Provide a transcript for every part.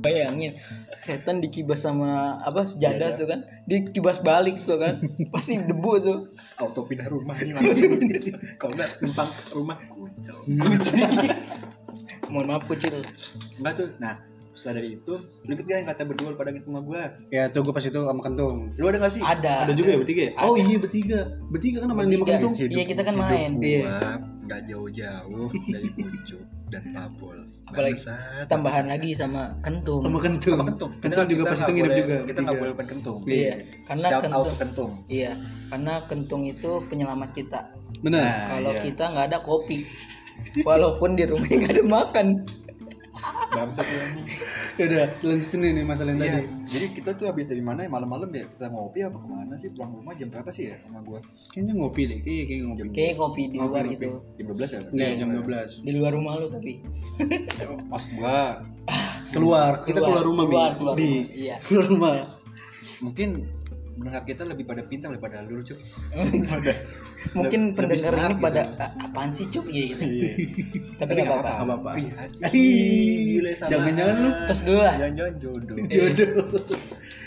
bayangin setan dikibas sama apa sejadah tuh kan dikibas balik tuh kan pasti debu tuh auto pindah rumah nih langsung kalau nggak numpang rumah kucel mohon maaf kucil enggak tuh nah setelah dari itu lu gak yang kata berdua pada ke rumah gua Ya tuh gue pas itu sama kentung. lu ada gak sih ada Ada juga ya bertiga ya? Oh iya bertiga. Bertiga kan sama lima Bertiga. kentung. Iya, kita kan main. hidup Iya. Nggak jauh-jauh dari pucuk dan pabol Apalagi Bangsat. tambahan lagi sama kentung Sama kentung. Sama kentung Kentung juga pas itu nginep juga. kita nggak bertiga. boleh kentung iya karena shout out kentung kentung iya karena kentung itu penyelamat kita Benar. Nah, kalau iya. kita nggak ada kopi walaupun di rumah nggak ada makan bangsat lu ini Ya udah lanjutin nih masalah yang Iya, tadi. jadi kita tuh habis dari mana ya malam-malam ya kita ngopi apa ke mana sih pulang rumah jam berapa sih ya sama gua Kayaknya ngopi deh, kayaknya kayak ngopi. kayak kopi di Ngopi, luar ngopi. gitu jam 12 ya Enggak, jam 12. di luar rumah lu tapi pas gua Keluar, kita keluar rumah, Mi. keluar, keluar Di rumah. iya keluar rumah. mungkin mendengar kita lebih pada pintar daripada lu cuk mungkin Lebih pendengar ini gitu. pada "A- apaan sih cuk iya gitu Iya. tapi nggak apa-apa Nggak apa-apa. Jangan-jangan lu tes dulu lah jangan-jangan jodoh jodoh.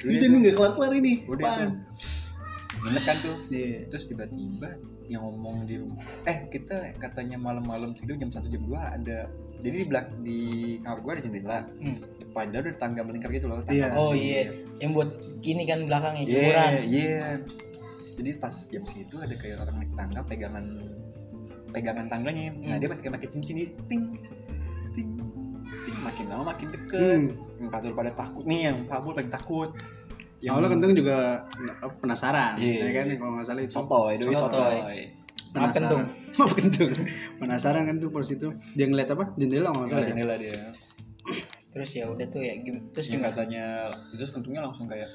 Ini nih nggak kelar-kelar ini. udah nginep kan tuh Iya. terus tiba-tiba yang ngomong di rumah eh kita katanya malam-malam tidur jam 1 jam 2 ada jadi di belak di kamar gua ada jendela Hmm. Dia ada tangga melingkar gitu loh tangga Iya. oh iya yang buat gini kan belakangnya Iya, jemuran iya. Jadi pas jam segitu ada kayak orang naik tangga pegangan pegangan tangganya. Nah, Hmm. dia pakai pakai cincin ini ting ting ting makin lama makin deket. Hmm. Yang Patul pada takut nih, yang Pabul paling takut. Yang Awalnya kentung juga penasaran, Iya. ya kan kalau nggak salah itu. sotoy, doi Sotoy. sotoy. Maaf kentung Maaf kentung. Penasaran kan tuh pas itu. Dia ngeliat apa? Jendela nggak Salah salah. ya? jendela dia. Terus ya udah tuh ya gim- terus Yang gimana? katanya terus kentungnya langsung kayak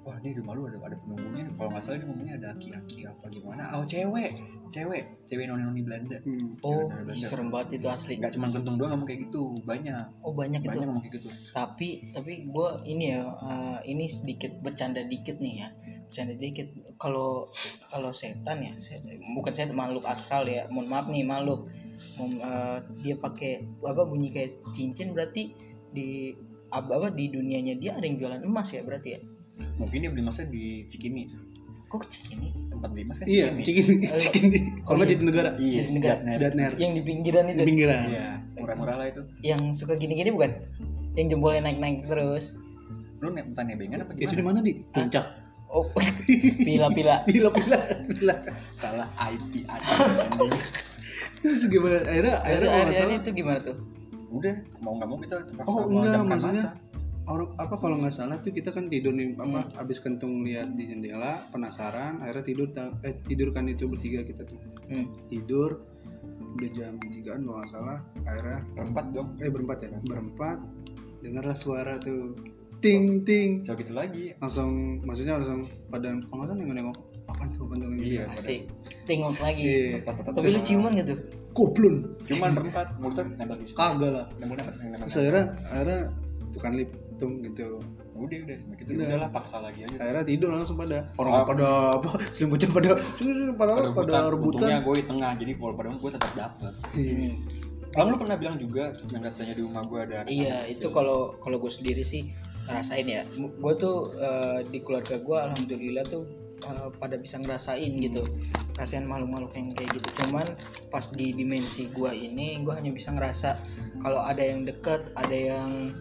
wah ini di rumah lu ada ada penunggunya. Kalau nggak salah dia ngomongnya ada aki-aki apa gimana? Oh cewek cewek cewek noni noni Belanda. Hmm. oh Cewek noni ih, Belanda. serem banget itu asli. Nggak cuma kentung doang ngomong kayak gitu. Banyak. Oh banyak itu? Banyak ngomong kayak gitu. Tapi tapi gue ini ya eh, ini sedikit bercanda dikit nih ya. Bercanda dikit. Kalau kalau setan ya se- bukan setan makhluk astral ya. Mohon maaf nih makhluk Eh, dia pakai apa bunyi kayak cincin berarti di apa, apa di dunianya dia ada yang jualan emas ya berarti ya mungkin dia beli emasnya di Cikini kok cincin ini tempat beli emas kan Iya, Cikini cikin cikin Kalau nggak jadi negara. iya Jadi negara. Jatner. Datner. yang di pinggiran Di itu pinggiran. iya murah-murah lah itu yang suka gini-gini bukan yang jempolnya naik-naik terus lu nek entah nebengan apa Itu di gimana mana di? Puncak. oh pila-pila bila. salah IP aja. Terus gimana? Akhirnya akhirnya akhirnya itu gimana tuh? Udah mau nggak mau kita terpaksa Oh, enggak, maksudnya orang apa kalau nggak salah tuh kita kan tidur nih apa habis kentung lihat di jendela penasaran akhirnya tidur eh tidur kan itu bertiga kita tuh. Hmm. tidur udah jam tigaan kalau nggak salah akhirnya berempat dong. Eh berempat ya? Berempat. Dengarlah suara tuh. Ting ting. So gitu lagi? Langsung maksudnya langsung pada kalau nggak salah nengok nengok apa tuh tuh Iya. asik. tengok lagi. Iya Tetap- tapi lu ciuman gitu. Goblon cuman berempat nempel di situ. kagak lah. Nempel- nempel- terus akhirnya akhirnya bukan lip tung gitu. Udah udah gitu Udah. udah lah paksa lagi aja. Akhirnya tidur langsung pada. Orang Ah. pada apa? Selimutnya pada. Pada pada, pada rebutan. untungnya gue di tengah jadi kalau pada gue tetap dapet. Iya. Bang lu pernah bilang juga yang katanya di rumah gue ada anak Iya, itu kalau kalau gue sendiri sih ngerasain ya. Gue tuh eh, di keluarga gue alhamdulillah tuh eh, pada bisa ngerasain gitu. Ngerasain makhluk-makhluk yang kayak gitu. Cuman pas di dimensi gue ini gue hanya bisa ngerasa kalau ada yang deket, ada yang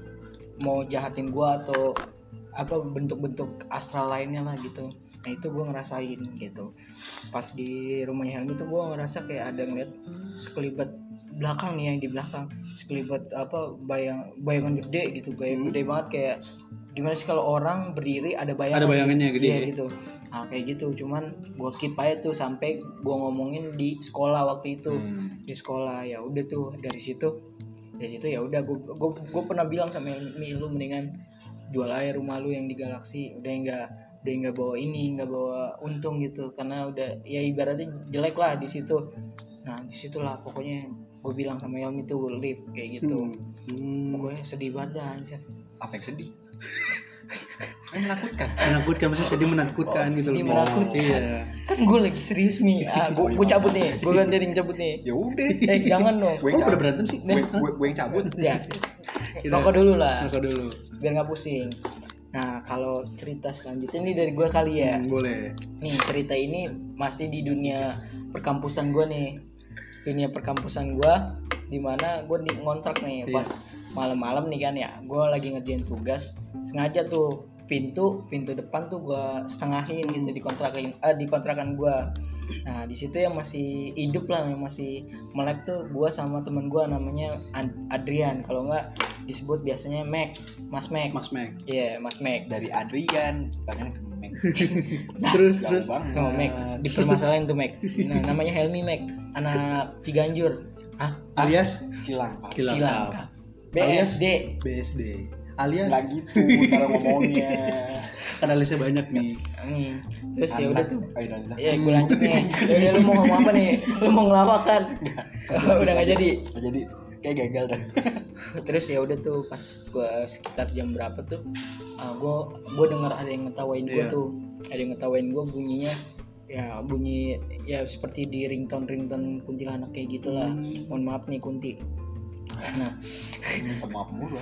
mau jahatin gue atau apa bentuk-bentuk astral lainnya lah gitu. Nah itu gue ngerasain gitu. Pas di rumahnya Helmi tuh gue ngerasa kayak ada ngeliat sekelibat belakang nih yang di belakang sekelibat apa bayang bayangan gede gitu bayang gede banget kayak gimana sih kalau orang berdiri ada bayangan Ada bayangannya gede. Iya, gitu nah kayak gitu cuman gua keep aja tuh sampai gua ngomongin di sekolah waktu itu Hmm. di sekolah ya udah tuh dari situ dari situ ya udah gua, gua pernah bilang sama Mi lu mendingan jual aja rumah lu yang di galaksi udah enggak udah nggak bawa ini nggak bawa untung gitu karena udah ya ibaratnya jelek lah di situ nah di situlah pokoknya gue bilang sama Helmi tuh live kayak gitu Hmm. pokoknya sedih banget dah anjir. apa yang sedih menakutkan. Menakutkan maksudnya sedih menakutkan Oh, gitu sedih loh. menakutkan. iya. Kan gue lagi serius mi ah gue gue cabut nih. Gue ganti ring cabut nih. Ya udah. Eh jangan dong. Gue cabut. berantem sih? Gue gue yang cabut. Ya. Kita- rokok dulu lah. Rokok dulu. biar nggak pusing. Nah kalau cerita selanjutnya ini dari gue kali ya. Hmm, boleh. nih cerita ini masih di dunia perkampusan gue nih. Dunia perkampusan gue di mana gue di ngontrak nih Iya. pas malam-malam nih kan ya. Gue lagi ngerjain tugas. Sengaja tuh pintu pintu depan tuh gue setengahin gitu di kontrakan eh, di kontrakan gue nah di situ yang masih hidup lah yang masih melek tuh gue sama temen gue namanya Ad- Adrian kalau nggak disebut biasanya Mac Mas Mac Mas Mek. Iya Mas Mac dari Adrian pengen ke Mek terus Jauh terus banget No, Mac. Dipermasalahin tuh Mac. Nah, namanya Helmi Mac, anak Ciganjur. Ah, alias. Cilangkap. Alias BSD. BSD. Alias nggak gitu cara ngomongnya kan aliasnya banyak nih. Hmm. Terus ya udah tuh. Ayo. Ya gue lanjut nih. Ya udah lu mau ngomong apa nih? Lu mau ngelawak kan? udah nggak jadi. jadi kayak gagal dah Terus ya udah tuh pas gue sekitar jam berapa tuh? Uh, gue gue dengar ada yang ngetawain gue Iya. tuh. Ada yang ngetawain gue bunyinya ya bunyi ya seperti di ringtone ringtone kuntilanak kayak gitulah. Mohon maaf nih Kunti. Nah, maaf mulu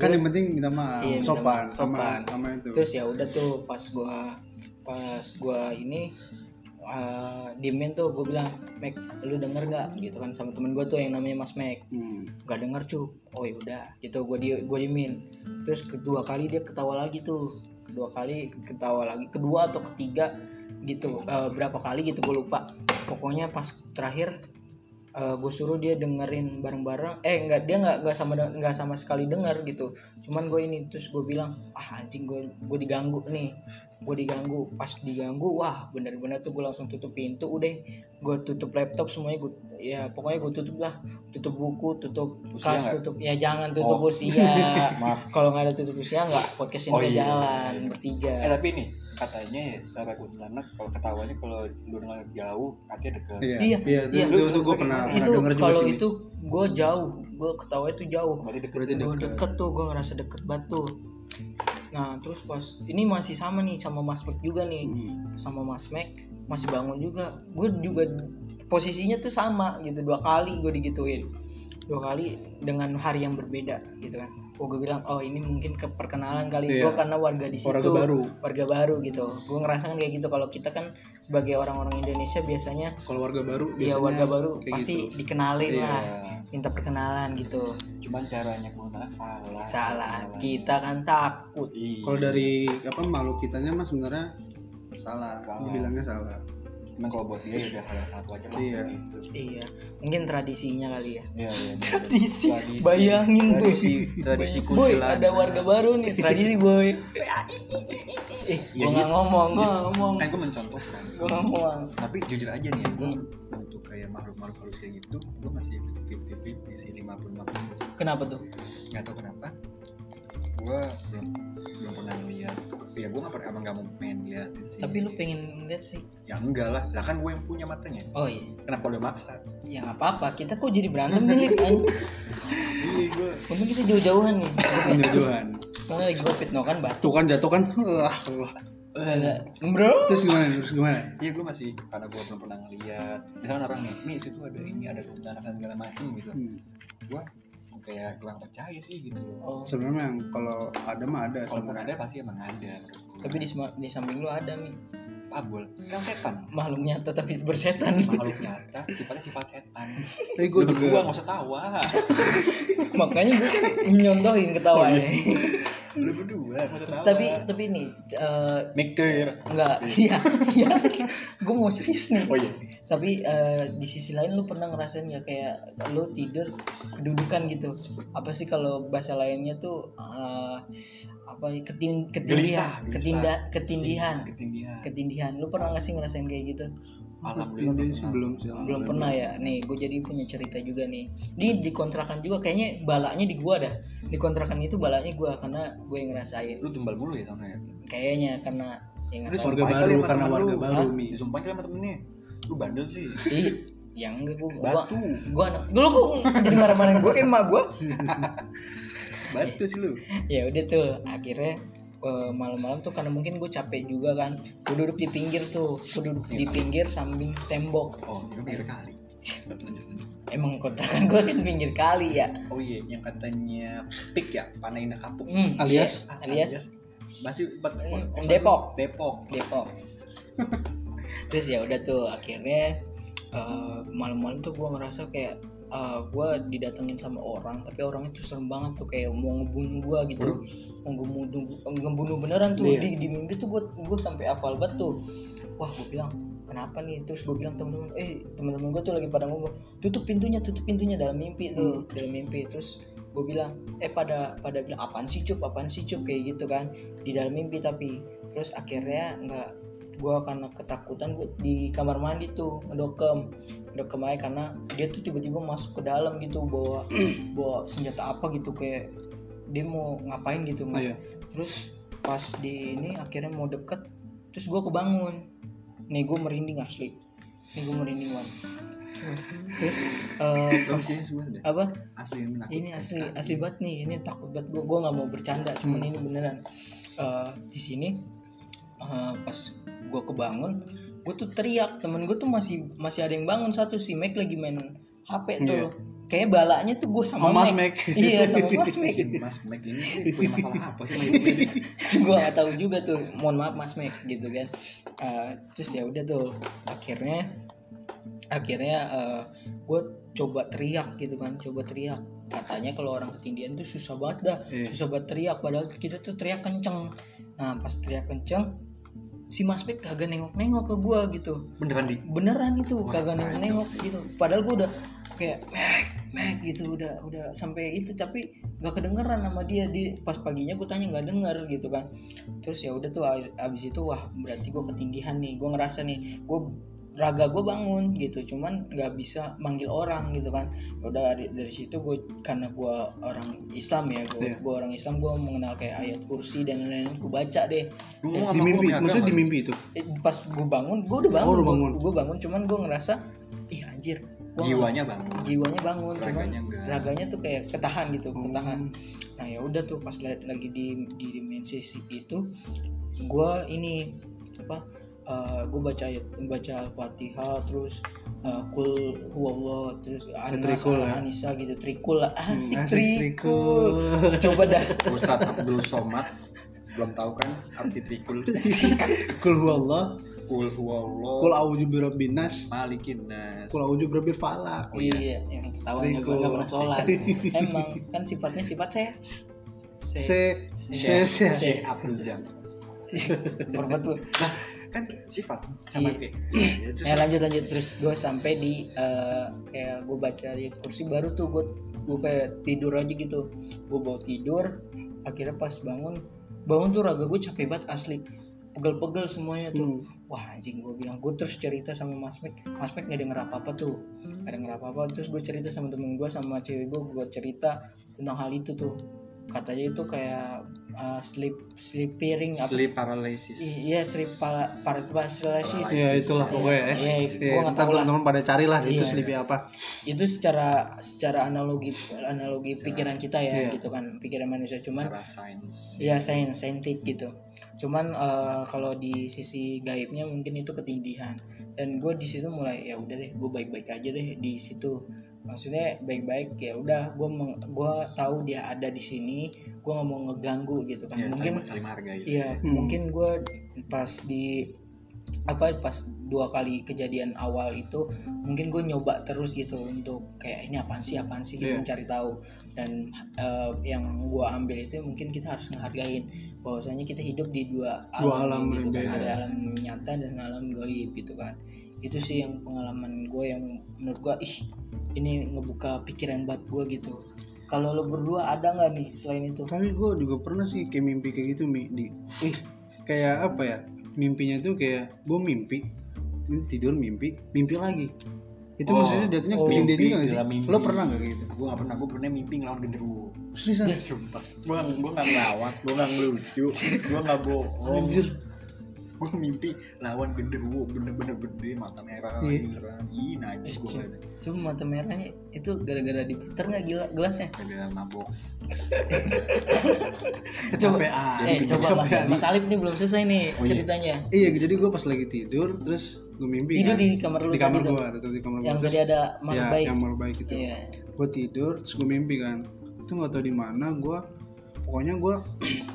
Kan yang penting minta maaf, Iya, minta sopan, sama sopan. sama itu. terus ya udah tuh pas gua pas gua ini uh, diemin tuh gue bilang Mac lu denger gak gitu kan sama temen gue tuh yang namanya Mas Mac. Hmm. gak denger cu oh ya udah. Gitu gue di gue diemin. Terus kedua kali dia ketawa lagi tuh. Kedua kali ketawa lagi kedua atau ketiga gitu Eh, berapa kali gitu gue lupa. Pokoknya pas terakhir gue suruh dia dengerin bareng-bareng. Eh nggak dia nggak nggak sama nggak sama sekali denger gitu. Cuman gue ini terus gue bilang ah anjing gue gue diganggu nih. Gue diganggu. Pas diganggu wah bener-bener tuh gue langsung tutup pintu udah. Gue tutup laptop semuanya gue ya pokoknya gue tutup lah. Tutup buku tutup Usia kas tutup ya jangan tutup Oh. usia. Kalau nggak ada tutup usia nggak podcast ini Oh, iya. jalan bertiga. Eh tapi nih katanya ya sampai kuntilanak kalau ketawanya kalau lu dengar jauh katanya deket Iya, Iya, iya, iya. itu, itu, gue pernah, pernah itu denger juga kalau sih. itu gue jauh gue ketawa itu jauh berarti deket Berarti gue deket. deket tuh gue ngerasa deket banget tuh nah terus pas ini masih sama nih sama Mas Mac juga nih Hmm. sama Mas Mac masih bangun juga gue juga posisinya tuh sama gitu dua kali gue digituin dua kali dengan hari yang berbeda gitu kan oh gue bilang oh ini mungkin ke perkenalan kali Iya. gue karena warga di situ Warga baru. warga baru gitu gue ngerasain kayak gitu kalau kita kan sebagai orang-orang Indonesia biasanya Kalau warga baru, ya biasanya warga baru kayak pasti gitu. dikenalin Iya. lah minta perkenalan gitu cuman caranya kuntilanak salah salah Salah. kita kan takut Iya. Kalau dari apa makhluk kitanya mah sebenarnya salah, Salah. dibilangnya salah. Cuman kalau buat dia ya udah hal yang satu aja lah Iya. gitu iya mungkin tradisinya kali ya iya iya Tradisi. Tradisi. Bayangin tuh. tradisi tradisi boy ada warga baru nih tradisi boy eh Ya, gua nggak gitu. ngomong gua nggak ngomong kan gue mencontohkan gua nggak ngomong tapi jujur aja nih ya gue Hmm. untuk kayak makhluk-makhluk halus kayak gitu gue masih 50-50 sih 50-50 kenapa tuh nggak tahu kenapa gue belum ngeliat ya gue nggak pernah emang nggak mau pengen lihat sih. Tapi lu pengen lihat sih. Ya enggak lah. Lah kan gue yang punya matanya. Oh iya. Kenapa udah maksa? Ya nggak apa-apa. Kita kok jadi berantem nih kan? Iya gue untung kita jauh-jauhan nih. Penjodohan. karena lagi gua fitno kan batu. Tuh kan jatuh kan. Enggak. bro. Terus gimana? Terus gimana? iya gue masih karena gue belum pernah ngeliat. Misalkan orang nih nih situ ada ini ada dan segala macem gitu. Hmm. gue kayak kurang percaya sih gitu. Oh, Sebenarnya yang kalau ada mah ada sebenarnya. ada pasti emang ada. Tapi di, di samping lu ada nih Pabul kan setan. Makhluk nyata tapi bersetan. Makhluk nyata sifatnya sifat setan. Tapi gue juga berdua nggak usah tawa. Makanya gue kan nyontohin ketawanya lu berdua tapi tapi nih eh, mikir. enggak iya iya. Gue mau serius nih. Oh iya tapi eh, di sisi lain lu pernah ngerasain ya kayak lu tidur kedudukan gitu? Apa sih kalau bahasa lainnya tuh eh, apa ya, ketin ketindihan Gelisah, gelisah. ketinda ketindihan. Ketindihan. Ketindihan. Lu pernah nggak sih ngerasain kayak gitu? Alhamdulillah sih belum sih. belum pernah ya? Nih gue jadi punya cerita juga nih. Di di kontrakan juga kayaknya balaknya di gua dah. Di kontrakan itu balaknya gua karena gue yang ngerasain. Lu tumbal mulu ya sana ya? Kayaknya karena ya tahu. Warga baru sama karena warga baru mi. disumpahin kali sama temennya lu bandel sih. Ih, yang enggak gue gua batu. gua anak lu kok jadi marah-marahin gue kayak emak gue batu sih lu. Ya udah tuh akhirnya eh, malam-malam tuh karena mungkin gue capek juga kan gue duduk di pinggir tuh gue duduk di pinggir samping tembok. Oh itu pikir kali. Emang kontrakan gue kan pinggir kali ya. Oh iya yang katanya pik ya panah indah kapuk. Hmm, Alias? iya, alias. masih buat Hmm, kosan Depok. Depok. Depok terus ya udah tuh akhirnya eh, malam-malam tuh gue ngerasa kayak gue didatengin sama orang tapi orang itu serem banget tuh kayak mau ngebunuh gue gitu. Mau ngebunuh ngebunuh beneran tuh Iya. di, di mimpi tuh gue gue sampai hafal banget tuh. Wah gue bilang kenapa nih? Terus gue bilang teman-teman eh teman-teman gue tuh lagi pada ngomong tutup pintunya tutup pintunya dalam mimpi tuh. Dalam mimpi terus gue bilang eh pada pada bilang apaan sih cup? Apaan sih cup? Kayak gitu kan di dalam mimpi tapi. Terus akhirnya nggak gue karena ketakutan gue di kamar mandi tuh ngedokem. Ngedokem aja karena dia tuh tiba-tiba masuk ke dalam gitu bawa bawa senjata apa gitu kayak dia mau ngapain gitu Oh, iya. terus pas di ini akhirnya mau deket terus gue kebangun. Nih gue merinding asli. Nih gue merinding banget terus eh, pas- apa? Asli ini asli asli banget nih. Ini takut banget. Gue gue nggak mau bercanda cuman ini beneran. Eh, di sini eh, pas gue kebangun gue tuh teriak. Temen gue tuh masih masih ada yang bangun. Satu si Mac lagi main HP tuh. Iya. kayak balanya tuh gue sama, Sama Mas Mac. Mac. iya sama Mas Mac. Si Mas Mac ini punya masalah apa sih gue gak tahu juga tuh. Mohon maaf Mas Mac gitu kan. Eh, terus ya udah tuh. Akhirnya akhirnya gue coba teriak gitu kan. Coba teriak. Katanya kalau orang ketindihan tuh susah banget dah. Iya. susah banget teriak. Padahal kita tuh teriak kenceng. Nah pas teriak kenceng si Mas Mac kagak nengok-nengok ke gue gitu. Beneran di beneran itu Wah, kagak nengok-nengok gitu. Padahal gue udah kayak Mac Mac gitu udah udah sampai itu. Tapi nggak kedengeran sama dia. Di pas paginya gue tanya nggak denger gitu kan. Terus ya udah tuh abis itu wah berarti gue ketindihan nih. Gue ngerasa nih gue raga gue bangun gitu cuman nggak bisa manggil orang gitu kan udah dari, dari situ gue karena gue orang Islam ya gue gue orang Islam gue mengenal kayak ayat kursi dan lain-lain gue baca deh Lu Eh, Di mimpi, gua maksudnya di mimpi itu. Eh, pas gue bangun gue udah bangun Oh, udah bangun. gue bangun cuman gue ngerasa ih anjir gua jiwanya bang nggak- jiwanya bangun cuman Raganya enggak. raganya tuh kayak ketahan gitu Hmm. ketahan nah ya udah tuh pas la- lagi di di dimensi si- itu gue ini apa gue baca ayat baca al-fatihah terus uh, kul huwallah terus anas trikul ya? anisa gitu. Trikul asik, Hmm, asik, trikul. coba dah. Ustadz Abdul Somad belum tahu kan arti trikul? Kul huwallah, kul huwallah. Kul auju birabbin nas, malikin nas. Kul auju birabbil falak. iya. Yang ketawanya gue Trikul. nggak pernah sholat. Emang kan sifatnya sifat saya. Se se se. Syekh Abdul Jam. Berbuat tuh. Kan sifat sama Iya. kayak Ya lanjut lanjut. Terus gue sampai di eh, kayak gue baca di kursi baru tuh gue gue kayak tidur aja gitu. Gue bawa tidur akhirnya pas bangun bangun tuh raga gue capek banget asli. Pegel-pegel semuanya tuh. Hmm. wah anjing gue bilang gue terus cerita sama Mas Mek Mas Mek nggak denger apa apa tuh. Nggak denger apa apa terus gue cerita sama temen gue sama cewek gue gue cerita tentang hal itu tuh katanya itu kayak uh, sleep sleeping apa sleep paralysis Iya, sleep para paralysis. Ya itulah pokoknya ya. Iya, Ya, gua nggak tahu lah. teman-teman pada carilah itu Iya. sleepy apa. Itu secara secara analogi analogi pikiran kita ya, Iya. gitu kan, pikiran manusia. Cuman secara sains ya sains saintik gitu. Cuman eh, kalau di sisi gaibnya mungkin itu ketindihan. Dan gue di situ mulai ya udah deh, gue baik-baik aja deh di situ. Maksudnya baik-baik ya udah, gue gue tahu dia ada di sini, gue nggak mau ngeganggu gitu kan. ya, mungkin saling, menghargai Iya, Hmm. mungkin gue pas di apa pas dua kali kejadian awal itu mungkin gue nyoba terus gitu untuk kayak ini apaan sih apaan sih gitu Iya. mencari tahu dan eh, yang gue ambil itu mungkin kita harus ngehargain bahwasanya kita hidup di dua Dua alam, alam gitu kan ada alam nyata dan alam gaib gitu kan itu sih yang pengalaman gue yang menurut gue ih ini ngebuka pikiran buat gue gitu kalau lo berdua ada nggak nih selain itu Tapi gue juga pernah sih kayak mimpi kayak gitu mi di. Ih, kayak apa ya? Mimpinya tuh kayak gue mimpi tidur mimpi mimpi lagi. Itu Oh, maksudnya jatuhnya oh, mimpi juga nggak sih? mimpi. Lo pernah nggak kayak gitu? gue gak pernah gue pernah mimpi ngelawan genderuwo Seriusan? sumpah gue gue gak ngelawak gue gak ngelucu gue gak bohong Anjir. Gue mimpi lawan genderuwo bener-bener gede mata merah Iya. beneran ih najis gue Coba- Coba mata merahnya itu gara-gara diputer nggak gila gelasnya? ada mabok kecapean Eh coba Mas. Mas Alif nih belum selesai nih Oh, iya. ceritanya. iya jadi gue pas lagi tidur terus gue mimpi Tidur kan. di kamar lu di kamar gue tetap di kamar gue Yang tadi ada makhluk ya baik. yang makhluk baik itu Iya. gue tidur terus gue mimpi kan itu nggak tahu di mana gue pokoknya gue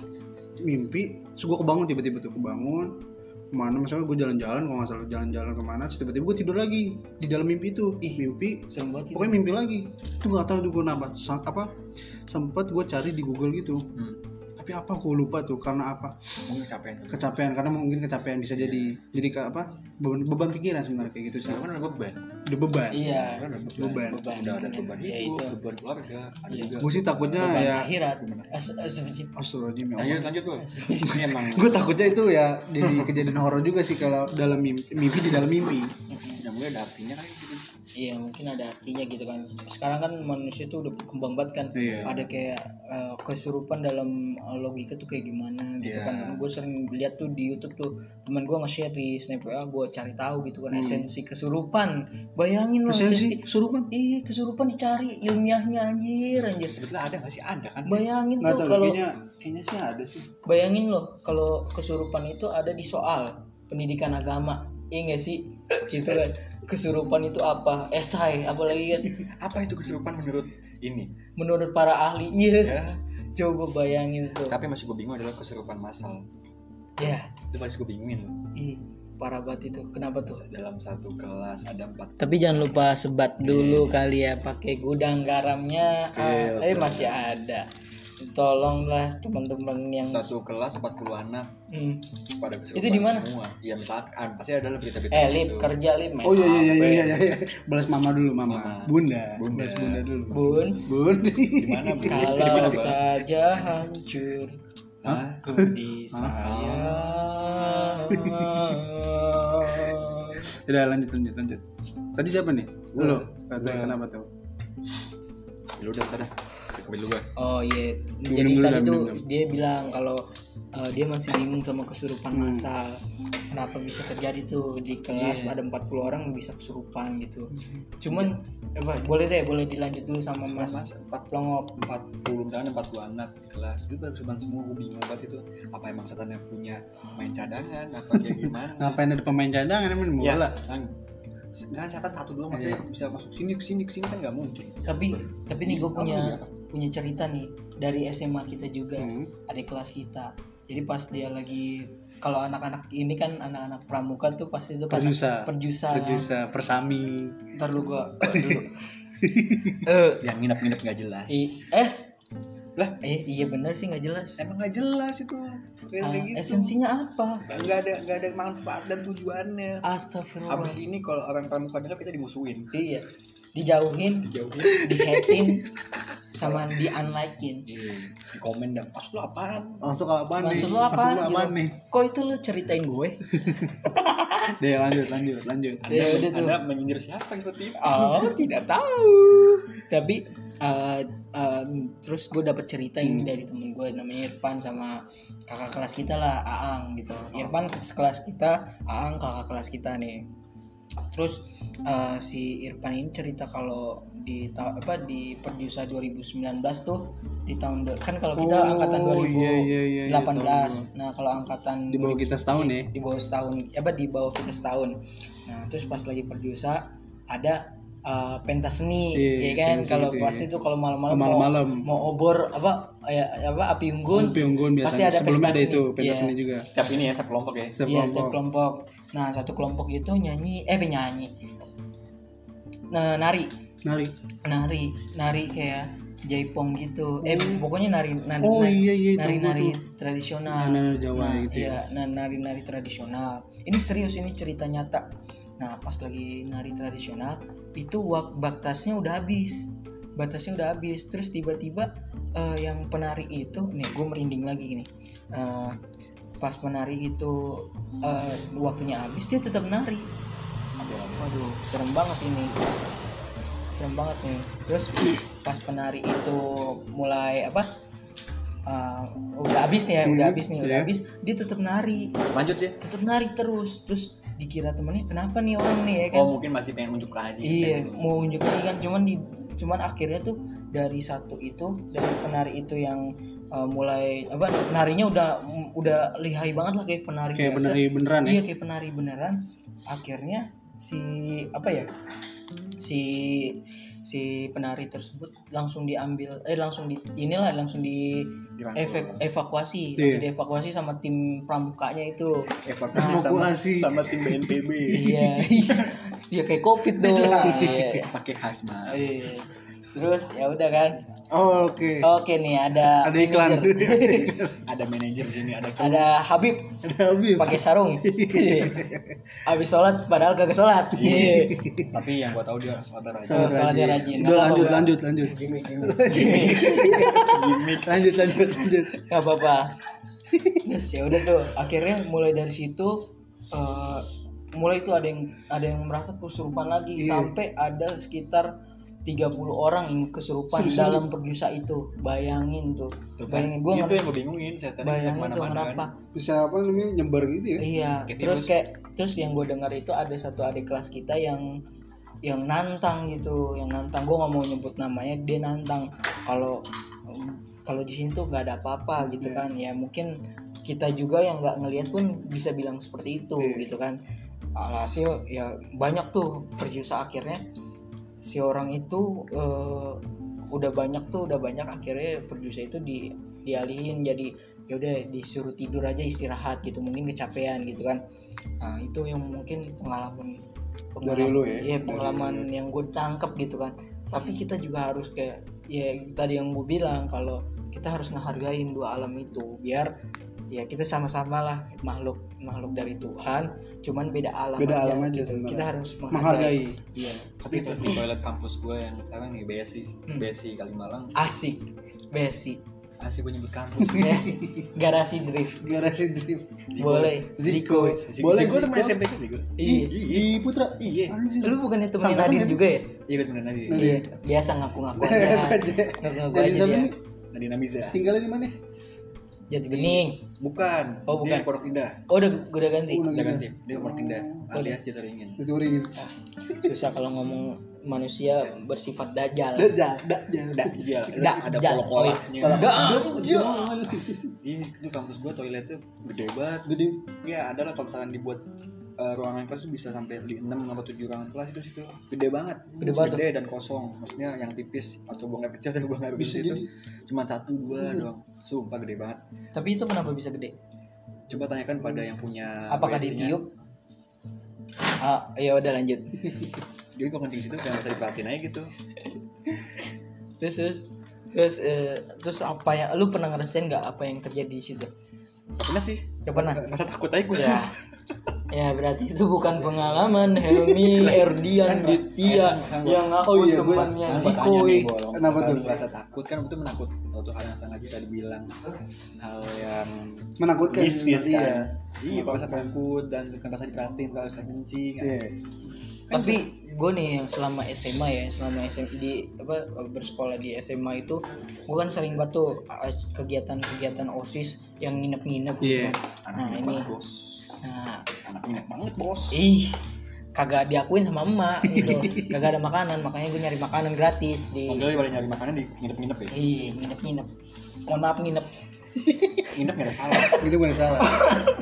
mimpi terus gue kebangun tiba-tiba tuh kebangun ke mana misalnya gue jalan-jalan kalau nggak salah jalan-jalan ke mana terus tiba-tiba gue tidur lagi di dalam mimpi itu Ih. mimpi Serem banget pokoknya mimpi lagi itu nggak tahu tuh gue apa sempat gue cari di Google gitu hmm. Tapi apa gue lupa tuh karena apa? Mungkin kecapean kecapean karena mungkin kecapean bisa jadi jadi ke apa? Beban, beban pikiran sebenarnya kayak gitu sih. Soalnya kan ada beban. Udah beban. Iya. Kan ada Beban. Beban. udah ada beban. Ya, itu. beban keluarga ada Iya. juga gue sih takutnya Beban ya akhirat. As- as- as- Astagfirullahaladzim ya lanjut lanjut gue emang gue takutnya itu ya jadi kejadian horor juga sih kalau dalam mimpi, mimpi di dalam mimpi. Yang mulai ada artinya kan Iya mungkin ada artinya gitu kan. Sekarang kan manusia tuh udah berkembang banget kan. Iya. Ada kayak eh, kesurupan dalam eh, logika tuh kayak gimana gitu Iya. kan. Gue sering lihat tuh di YouTube tuh teman gue nge-share di Snap WA gue cari tahu gitu kan esensi kesurupan. Bayangin loh Hmm. esensi surupan Ih, kesurupan dicari ilmiahnya anjir anjir. sebetulnya ada nggak sih ada kan Bayangin nggak tuh kalau kayaknya kayaknya sih ada sih bayangin loh kalau kesurupan itu ada di soal pendidikan agama. Iya gak sih? Gitu kan. Kesurupan itu apa? Esai apalagi kan apa itu kesurupan menurut ini menurut para ahli. Iya. ya Coba bayangin tuh. tapi masih gue bingung adalah kesurupan massal Ya, itu masih gue bingungin loh ih, parah banget itu. Kenapa tuh? dalam satu kelas ada empat Tapi jangan lupa sebat dulu kali ya pakai gudang garamnya. Iya, Ah, eh masih ada. Tolonglah teman-teman yang satu kelas 40 anak Hmm. pada Itu di mana? semua ya misalkan pasti ada lah berita-berita Eh, gitu. lip kerja lip main oh iya iya iya iya iya, iya. balas mama dulu mama, Mama. bunda. Bunda. balas bunda dulu Bun, bun di mana Bu? Di mana, kalau saja hancur aku di saya. udah lanjut lanjut lanjut tadi siapa nih lu kenapa tuh lu udah ntar Oh iya, jadi tadi tuh dia bilang kalau uh, dia masih bingung sama kesurupan Hmm. massal. Kenapa bisa terjadi tuh di kelas Iya. ada 40 orang bisa kesurupan gitu. Hmm. Cuman apa boleh deh, boleh dilanjut dulu sama Mas Mas, empat Plongop. 40 misalnya 40 anak di kelas itu baru cuma semua gue bingung banget itu apa emang setan yang punya main cadangan apa kayak gimana ngapain ada pemain cadangan emang ya bola misalnya, misalnya setan satu dua maksudnya bisa masuk sini ke sini ke sini kan nggak mungkin Tapi tapi nih gue punya? Punya cerita nih dari SMA kita juga, Hmm. adik kelas kita. Jadi pas dia lagi kalau anak-anak ini kan anak-anak pramuka tuh pasti itu kan Perjusa. perjusa. Perjusa, persami. Ntar lu gua dulu. Eh, yang nginep-nginep nggak jelas I, S Lah? eh iya bener sih nggak jelas emang nggak jelas itu Ah, kayak kayak gitu esensinya apa nggak ada nggak ada manfaat dan tujuannya Astagfirullah abis ini kalau orang pramuka dengar kita dimusuhin iya dijauhin dijauhin. di hatein sama di unlikein. Iya, di komen dan maksud lu apaan? Masuk apaan nih? maksud lu apa Maksud lu apaan nih? kok itu lu ceritain gue? Deh lanjut lanjut lanjut. anda, Ya anda menyindir siapa seperti itu oh tidak tahu. Tapi eh, em, terus gue dapet cerita ini dari temen gue namanya Irfan sama kakak kelas kita lah Aang gitu. Irfan ke kelas kita Aang kakak kelas kita nih terus eh, si Irfan ini cerita kalau di apa di Perjusa 2019 tuh di tahun kan kalau kita Oh, angkatan iya, iya, iya, iya, 2018 tahu nah kalau angkatan Di bawah kita setahun ya. di bawah setahun apa di bawah kita setahun. Nah terus pas lagi perjusa ada uh, pentas seni Iya, ya kan pentas kalau gitu pasti ya. itu kalau malam-malam mau, Malam-malam. mau obor apa ya apa api unggun Unggun, unggun pasti biasanya. ada Sebelumnya ada itu seni. pentas Iya. seni juga. setiap ini ya setiap kelompok ya Setiap Iya setiap kelompok. nah satu kelompok itu nyanyi eh nyanyi nah nari Nari. nari nari kayak jaipong gitu eh pokoknya nari nari Oh, nari, iya, iya, nari, nari tradisional Nari- nari Jawa nah, gitu ya. iya nah, nari nari tradisional ini serius ini cerita nyata nah pas lagi nari tradisional itu wak batasnya udah habis batasnya udah habis terus tiba-tiba eh, yang penari itu nih gue merinding lagi gini Eh, pas penari itu eh, waktunya habis dia tetap nari Waduh, serem banget ini. Serem banget nih. Terus pas penari itu mulai apa? uh, udah habis nih ya udah Hmm, habis nih udah iya. habis dia tetap nari lanjut ya tetap nari terus terus dikira temennya kenapa nih orang nih? Ya kan? Oh mungkin masih pengen unjuk lagi iya mau unjuk lagi kan. Cuman di cuman akhirnya tuh dari satu itu dari penari itu yang uh, mulai apa penarinya udah udah lihai banget lah kayak penari kayak biasa. bener beneran ya? Iya kayak penari beneran. Akhirnya si apa ya si si penari tersebut langsung diambil eh langsung di inilah langsung di Dirangkul. efek evakuasi Iya. langsung dievakuasi sama tim pramukanya itu evakuasi Evakuasi. sama, sama tim BNPB iya iya kayak covid dong iya. pakai hazmat Iya. Terus ya udah kan? Oh, oke. Oke nih ada ada iklan. ada manajer sini ada ada Habib. Ada Habib. Pakai sarung. Habis sholat padahal kagak sholat. Iya. Tapi yang gua tahu dia sholat rajin. Sholatnya rajin. Udah lanjut lanjut lanjut. Lanjut lanjut lanjut. Gak apa-apa. Terus ya udah tuh, akhirnya mulai dari situ eh, mulai tuh ada yang ada yang merasa kesurupan lagi. Iya. sampai ada sekitar 30 orang yang kesurupan Seriusan? dalam perjusa itu. Bayangin tuh. Tuh kan, Bayangin gua itu nggak yang gua bingungin setan bayangin tuh kenapa. kan bisa apa namanya nyebar gitu ya Iya, Kayak terus kayak terus yang gue dengar itu ada satu adik kelas kita yang yang nantang gitu, yang nantang gue nggak mau nyebut namanya, dia nantang kalau kalau di sini tuh gak ada apa-apa gitu Iya. kan, ya mungkin kita juga yang nggak ngelihat pun bisa bilang seperti itu Iya. gitu kan. Alhasil ya banyak tuh perjusa akhirnya si orang itu eh, udah banyak tuh udah banyak akhirnya perjusa itu di dialihin. Jadi ya udah disuruh tidur aja istirahat gitu mungkin kecapean gitu kan. Nah itu yang mungkin pengalaman Dari lu ya? iya Dari- pengalaman yang gue tangkap gitu kan. Tapi kita juga harus kayak ya tadi yang gue bilang kalau kita harus ngehargain dua alam itu biar ya kita sama-sama lah makhluk makhluk dari Tuhan cuman beda alam Beda aja, alam aja gitu. kita harus menghargai. Iya. Tapi itu di toilet kampus gua yang sekarang nih BSI Hmm. BSI Kalimalang. Asik. Besi asik gua nyebut kampus. Besi. garasi drift. Garasi drift. Boleh. Ziko. Ziko. Boleh, gue temen SMP kan gue Iya. iya Putra. Iya. Lu bukannya temen sih? juga ya? Iya gue temen Nadi Nadi. iya biasa ngaku-ngaku aja. ngaku-ngaku aja dia. nih? Nadi Namiza. Tinggalnya di mana jati bening. bukan. Oh, bukan. dia Pondok Indah. Oh udah udah ganti? Udah udah ganti. ganti. Dia Pondok Indah. Alias Jaturingin itu ringin susah kalau ngomong manusia bersifat dajal dak dak iya Dak, ada jal. polo-polonya Oh, iya. iya itu kampus gue toiletnya gede banget. Gede. Ya ada lah kalau misalkan dibuat eh, ruangan kelas tuh bisa sampai di 6 atau 7 ruangan kelas itu situ. Gede banget. Gede banget gede dan kosong. Maksudnya yang tipis atau buang air kecil atau buang air Bisa besar itu cuma satu dua doang sumpah gede banget. Tapi itu kenapa bisa gede? Coba tanyakan pada yang punya apakah WC-nya. ditiup ah ya udah lanjut. Jadi kalau kencing situ jangan usah diperhatiin aja gitu. Terus terus terus eh, terus apa yang lu pernah ngerasain nggak apa yang terjadi di situ? Pernah sih. Gak pernah? Masa takut aja gue ya ya berarti itu bukan pengalaman Helmi Erdian Ditya yang aku Oh iya, gua- temannya Sama Ziko. Bol. Kenapa tuh? merasa takut kan itu menakut suatu hal yang sangat bisa dibilang hal yang menakutkan mistis iya kan iya kalau rasa takut dan bukan rasa diperhatiin kalau rasa kencing iya tapi gue nih yang selama SMA ya selama SMA di apa bersekolah di SMA itu gue kan sering banget tuh uh, kegiatan-kegiatan osis yang nginep-nginep gitu Iya. kan. nah ini nah anak minat banget bos. Ih kagak diakuin sama emak gitu. Kagak ada makanan makanya gue nyari makanan gratis di Mobil pada nyari makanan di nginep-nginep ya? Ih nginep-nginep. Mohon maaf nginep. Nginep gak ada salah. Itu bukan salah.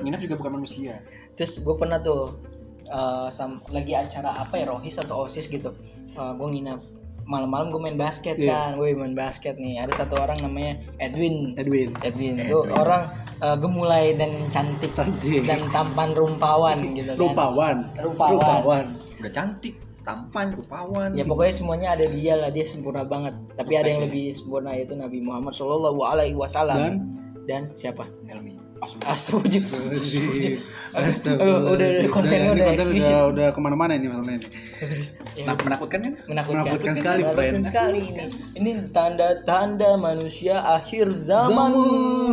Nginep juga bukan manusia. Terus gue pernah tuh eh, sam- lagi acara apa ya rohis atau osis gitu. Gue nginep malam-malam gue main basket kan Iya. gue main basket nih. Ada satu orang namanya Edwin. Edwin. Edwin. Itu orang eh, gemulai dan cantik, Cantik. dan tampan rumpawan gitu kan. Rupawan Rupawan. rupawan udah cantik tampan rupawan ya pokoknya semuanya ada di dia lah. Dia sempurna banget. Tapi ada yang lebih sempurna yaitu Nabi Muhammad Shallallahu Alaihi Wasallam. Dan? dan siapa? Helmi Astagfirullah Astagfirullah. Oh, udah- udah kontennya udah konten udah, udah ke mana-mana ini masalahnya ini. Ya, Nah, menakutkan kan? Menakutkan, menakutkan sekali, menakutkan friend. sekali ini. Ini tanda-tanda manusia akhir zaman,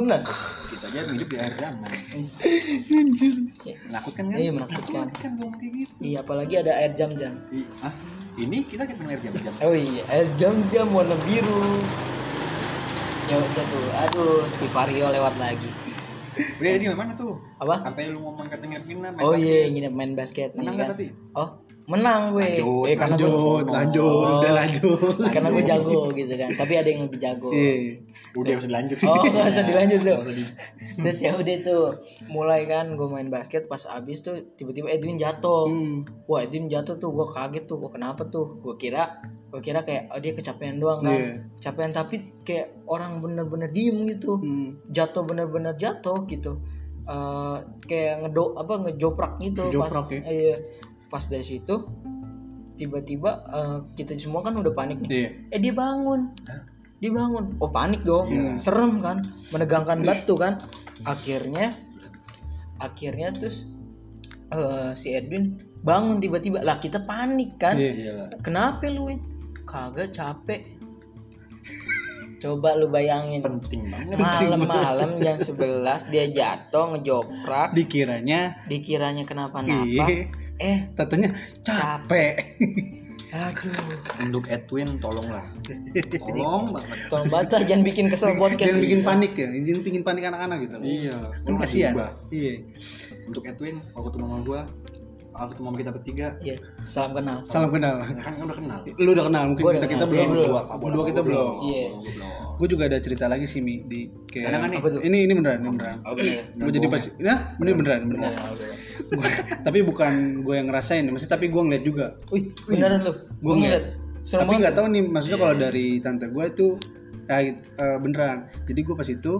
Nah, kita aja hidup di akhir zaman. Menakutkan kan? Iya, menakutkan. kan dong kayak gitu. Iya apalagi ada air jam-jam Ih, ah ini kita kan air jam-jam oh iya. Air jam-jam warna biru. Ya udah tuh. Aduh si Vario lewat lagi Udah ini mana tuh? apa Sampai lu ngomong katanya nginep main oh iya nginep main basket Menang kan nggak tapi? oh menang gue. Lanjut, Eh, karena gue lanjut lanjut Oh. udah lanjut. Karena gue jago gitu kan. Tapi ada yang lebih jago. Iya. Udah usah dilanjut. Oh nggak usah dilanjut tuh. Terus ya udah tuh mulai kan gue main basket pas abis tuh tiba-tiba Edwin jatuh. Hmm. wah Edwin jatuh tuh gue kaget tuh gue kenapa tuh? Gue kira gue kira kayak oh, dia kecapean doang kan. Iya. kecapean tapi kayak orang bener-bener diem gitu. Hmm. jatuh bener-bener jatuh gitu. Eh, kayak ngedo apa ngejoprak gitu Joprak pas ya? iya, pas dari situ tiba-tiba eh, kita semua kan udah panik nih. Iya. Eh dia bangun. Dia bangun. Oh panik dong. Iya. serem kan. Menegangkan batu kan. Akhirnya akhirnya terus eh, si Edwin bangun tiba-tiba. Lah kita panik kan. Iya. Iya lah. kenapa lu kagak capek. Coba lu bayangin. Penting banget. malam-malam jam 11 dia jatuh ngejoprak. Dikiranya dikiranya kenapa-napa. Iya eh. Tatanya capek. Aduh Untuk Edwin tolonglah. Tolong banget. tolong bata jangan bikin kesel podcast. jangan bikin panik ya jangan bikin panik anak-anak gitu. Iya. kan kasihan. iya. Untuk Edwin, kalau ketemu sama gua, kalau ketemu kita bertiga, Iya, salam kenal. Salam kenal. Kan udah kenal. lu udah kenal mungkin udah kita kita kenal. belum. Belum. berdua berdua kita belum. Iya. Gue juga ada cerita lagi sih mi di kayak kan nih? Apa tuh? ini ini beneran ini beneran. Bener. gue jadi pas ya ini beneran beneran. Gua- tapi bukan gue yang ngerasain maksudnya tapi gue ngeliat juga. Wih, beneran lu. gue ngeliat. Serem tapi nggak tahu nih maksudnya kalau dari tante gue itu ya gitu, eh, beneran jadi gue pas itu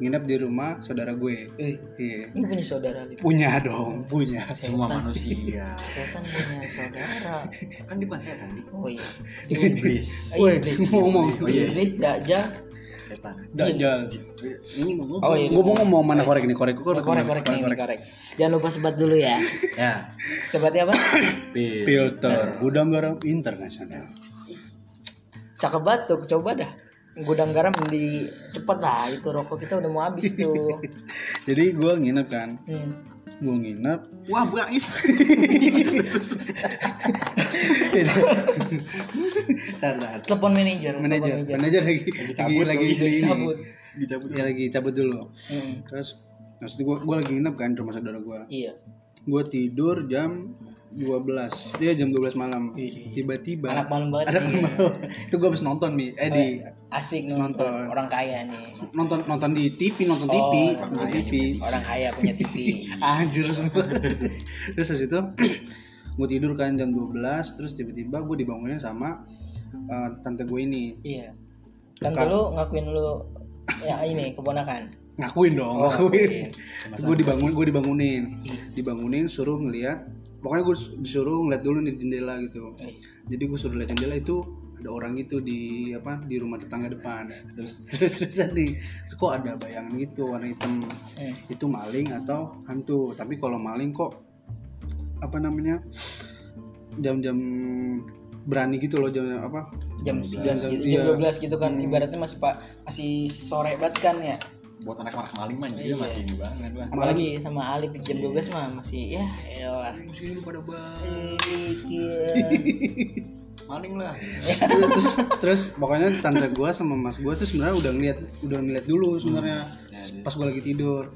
nginep di rumah saudara gue Wih, iya lu punya saudara Lip. punya dong punya Semua manusia. Setan punya saudara. Kan di setan nih. Oh iya. Iblis. Oh, Woi, iblis. ngomong. Oh iya. Iblis dajjal. Setan. Dajjal Ini ngomong. Oh iya. gue mau ngomong mana korek nih korek Oh, korek korek nih, korek. Jangan lupa sebat dulu ya. Ya. Sebatnya apa? Filter gudang garam internasional Cakep banget tuh, coba dah. Gudang garam di cepet lah itu rokok kita udah mau habis tuh. jadi gue nginep kan Hmm. gue nginep Wah, tar Telepon manajer, telepon manajer manajer. manajer lagi lagi cabut, lagi lagi ini Cabut. Dicabut. ya lagi cabut dulu Hmm. terus maksud gue gue lagi nginep kan di rumah saudara gue Iya. gue tidur jam 12 dia jam 12 malam Wih. tiba-tiba Anak malam banget nih. kan itu gue habis nonton mi eh di Asik nonton. Nonton. Orang kaya nih. nonton nonton di TV nonton TV Oh, nonton kaya TV Orang kaya punya TV. anjir semua terus habis itu gue tidur kan jam 12 terus tiba-tiba gue dibangunin sama eh, tante gue ini Iya. Tante lu ngakuin lu ya ini keponakan. ngakuin dong Oh, ngakuin ngakuin. gue dibangun gue dibangunin dibangunin suruh ngeliat pokoknya gue disuruh ngeliat dulu nih jendela gitu Eh, jadi gue suruh lihat jendela itu ada orang itu di apa di rumah tetangga depan terus terus terus tadi kok ada bayangan gitu warna hitam eh. itu maling atau hantu tapi kalau maling kok apa namanya jam-jam berani gitu loh jam apa Jam 11 gitu, Iya. jam 12 gitu kan. Ibaratnya masih Pak masih sore banget kan ya. Buat anak anak maling mah Iya. masih ini banget lah. Apalagi sama Alif jam 12 mah masih ya elah. Musuh lu pada bang. Gila. Maling lah. terus terus pokoknya tante gua sama mas gua tuh sebenarnya udah ngeliat udah ngeliat dulu sebenarnya pas gua lagi tidur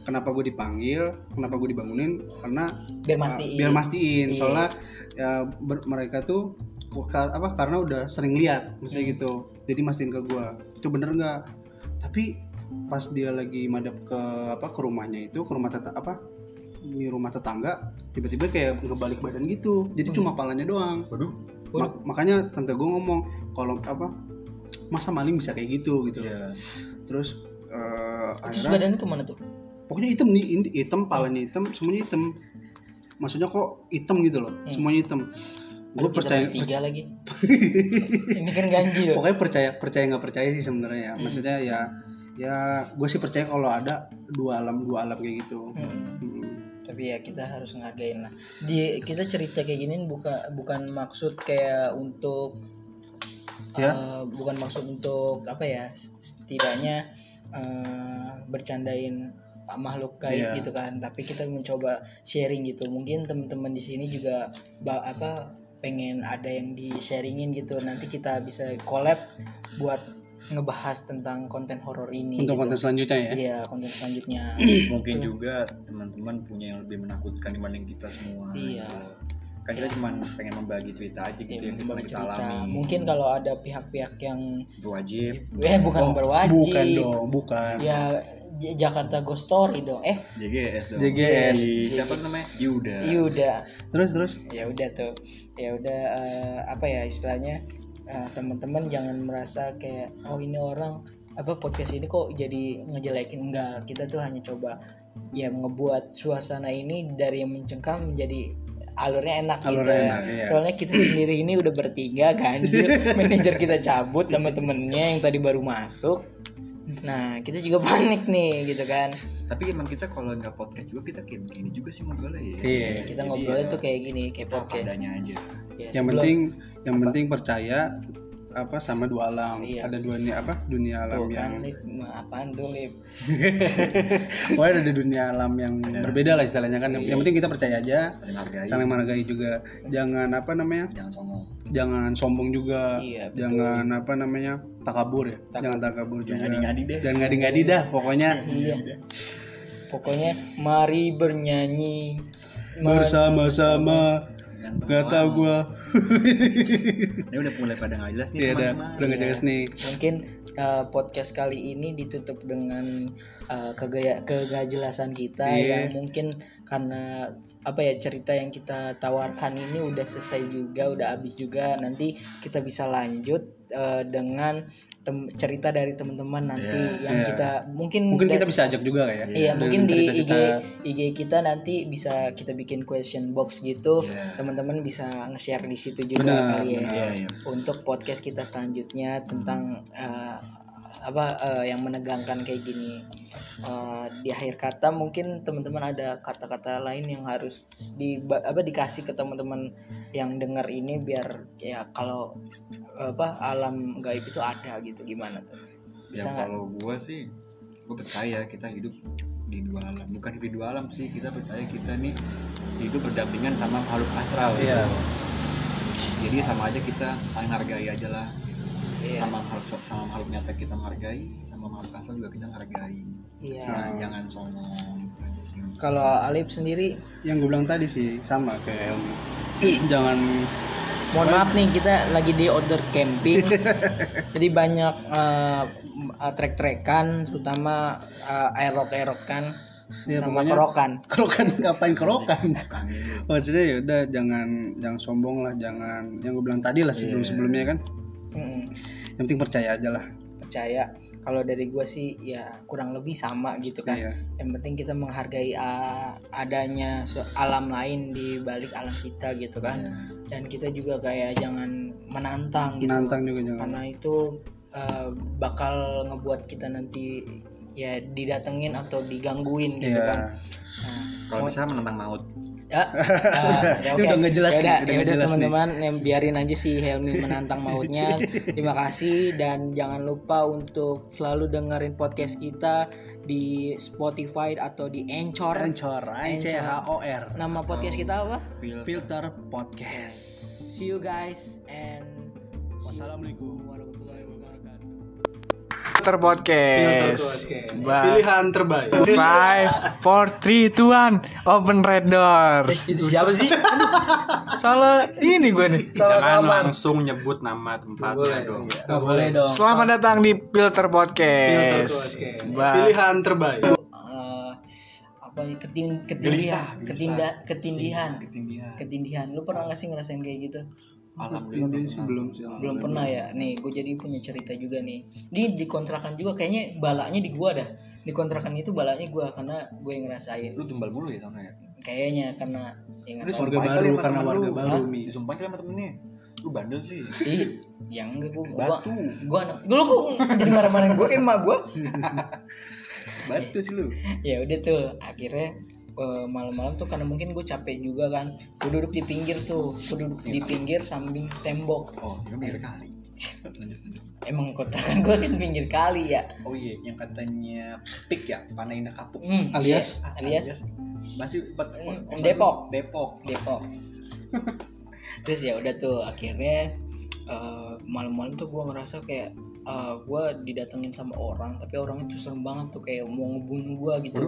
kenapa gue dipanggil kenapa gue dibangunin karena Biar mastiin. biar mastiin Iya. soalnya ya ber- mereka tuh ka- apa karena udah sering lihat maksudnya Hmm. gitu jadi mastiin ke gua itu bener nggak tapi pas dia lagi madep ke apa ke rumahnya itu ke rumah tetangga apa di rumah tetangga tiba-tiba kayak ngebalik badan gitu jadi Hmm. cuma palanya doang Waduh. Ma- makanya tante gue ngomong kalau apa masa maling bisa kayak gitu gitu Iya. terus eh, Terus akhirnya badannya ke mana tuh? pokoknya hitam nih hitam palanya hitam semuanya hitam maksudnya kok hitam gitu loh semuanya hitam gue percaya bertiga lagi. Ini kan ganjil. pokoknya percaya percaya nggak percaya sih sebenarnya ya maksudnya ya ya gue sih percaya kalau ada dua alam dua alam kayak gitu Hmm. Hmm. tapi ya kita harus ngargain lah di kita cerita kayak gini bukan bukan maksud kayak untuk Ya. eh, bukan maksud untuk apa ya setidaknya eh, bercandain makhluk gaib Iya. gitu kan tapi kita mencoba sharing gitu mungkin teman-teman di sini juga apa pengen ada yang di sharingin gitu nanti kita bisa collab buat ngebahas tentang konten horor ini untuk gitu. konten selanjutnya ya? Iya konten selanjutnya. Mungkin juga teman-teman punya yang lebih menakutkan dibanding kita semua Iya. gitu. kan kita cuma pengen membagi cerita aja gitu Ya, yang kita, cerita. alami. Mungkin kalau ada pihak-pihak yang berwajib. Eh bukan Oh, berwajib. bukan dong bukan. Ya Jakarta Ghost Story dong. Eh. JGS dong. JGS. Si- siapa namanya? Yuda. Yuda. Terus terus? Ya udah tuh. Ya udah eh, apa ya istilahnya eh, teman-teman jangan merasa kayak oh ini orang apa podcast ini kok jadi ngejelekin. Enggak kita tuh hanya coba ya ngebuat suasana ini dari yang mencengkam menjadi alurnya enak Alurnya gitu enak, iya. soalnya kita sendiri ini udah bertiga kan manajer kita cabut teman-temannya yang tadi baru masuk. Nah kita juga panik nih gitu kan. Tapi emang kita kalau nggak podcast juga kita kayak begini juga sih ngobrolnya ya. Iya. kita ngobrolnya ya, tuh kayak gini kayak podcast. aja. Ya, yang sebelum- penting yang penting percaya apa sama dua alam. Iya. ada dua nih apa dunia alam Tuh kan, yang Lip. Ma- apaan tuh, Lip? pokoknya ada dunia alam yang berbeda lah istilahnya kan. Yang penting kita percaya aja saling hargai saling menghargai juga. Jangan apa namanya? Jangan songong jangan sombong juga. Iya, betul. jangan apa namanya? Takabur ya? Jangan takabur juga. Jangan ngadi-ngadi deh. jangan ngadi-ngadi dah pokoknya. Iya. Pokoknya mari bernyanyi. Ma- bersama-sama Kata doang. gua ini udah mulai pada nggak jelas nih Iya udah nggak jelas nih Mungkin uh, podcast kali ini ditutup dengan uh, kegaya kegajelasan kita Iya. yang mungkin karena apa ya cerita yang kita tawarkan ini udah selesai juga, udah habis juga. Nanti kita bisa lanjut uh, dengan tem- cerita dari teman-teman nanti Iya. yang Iya. kita mungkin mungkin kita bisa ajak juga ya Iya, Dengan mungkin di IG. IG kita nanti bisa kita bikin question box gitu. Iya. Teman-teman bisa nge-share di situ juga Benar, kali ya. benar. Iya, iya. Untuk podcast kita selanjutnya tentang eh, apa eh, yang menegangkan kayak gini. Eh, di akhir kata mungkin teman-teman ada kata-kata lain yang harus di apa dikasih ke teman-teman yang dengar ini biar ya kalau apa alam gaib itu ada gitu gimana tuh. ya Bisa nggak? kalau gua sih gua percaya kita hidup di dua alam bukan di dua alam sih kita percaya kita nih hidup berdampingan sama makhluk astral gitu. Iya. jadi sama aja kita saling hargai aja lah gitu. Iya. sama makhluk sama makhluk nyata kita menghargai sama makhluk astral juga kita menghargai Iya. Jangan- jangan sombong itu aja sih Kalau Alip sendiri yang gue bilang tadi sih sama kayak Helmi jangan Mohon maaf nih kita lagi di outdoor camping. Jadi banyak eh, eh, trek-trekan terutama uh, aerok-erokan Ya, sama pokoknya- kerokan. kerokan ngapain kerokan Kangen lu. maksudnya ya udah jangan jangan sombong lah jangan yang gue bilang tadi lah sebelum sebelumnya kan Mm, yang penting percaya aja lah percaya kalau dari gue sih ya kurang lebih sama gitu kan. Iya. Yang penting kita menghargai uh, adanya alam lain di balik alam kita gitu kan. Dan kita juga kayak jangan menantang gitu. menantang juga jangan karena itu uh, bakal ngebuat kita nanti ya didatengin atau digangguin gitu Iya. kan nah, kalau misalnya menentang maut ya, uh, ya Ini udah. nggak jelas ya nih, udah ya teman-teman yang biarin aja si Helmi menantang mautnya. Terima kasih dan jangan lupa untuk selalu dengerin podcast kita di Spotify atau di Anchor. Anchor A C H O R. Nama podcast kita apa? Feel- Filter Podcast. See you guys and Wassalamualaikum. warahmatullahi Filter Podcast. Pilihan terbaik. Five, four, three, two, one. Open red doors. itu siapa sih? Salah ini gue nih. Jangan langsung nyebut nama tempatnya dong. Gak boleh dong. Selamat datang di Filter Podcast. Ba- pilihan terbaik. Eh, apa ya, ketin ketindihan. Ketinda ketindihan. Ketindihan. Ketindihan. Lu pernah gak sih ngerasain kayak gitu alhamdulillah. Sih belum sih belum pernah ya. Nih gue jadi punya cerita juga nih. Di di kontrakan juga kayaknya balanya di gua dah. Di kontrakan itu balanya gua karena gue yang ngerasain. Lu tumbal mulu ya sana ya? Kayaknya karena ya warga baru karena warga baru mi. Kali sama temennya lu bandel sih. Ih, yang enggak gua gua Batu. gua anak lu kok jadi marah-marahin gue kayak emak gua? Batu sih lu. Ya udah tuh akhirnya eh, malam-malam tuh karena mungkin gue capek juga kan. Gue duduk di pinggir tuh gue duduk di pinggir samping tembok. Oh itu pinggir kali. Lanjut lanjut. Emang kontrakan gue kan pinggir kali ya? Oh iya yang katanya pik ya panah indah kapuk. Hmm, Alias? iya, alias? masih bat- Hmm, kosan Depok. Depok. Depok. Terus ya udah tuh akhirnya eh, malam-malam tuh gue ngerasa kayak gue didatengin sama orang tapi orang itu serem banget tuh kayak mau ngebunuh gue gitu.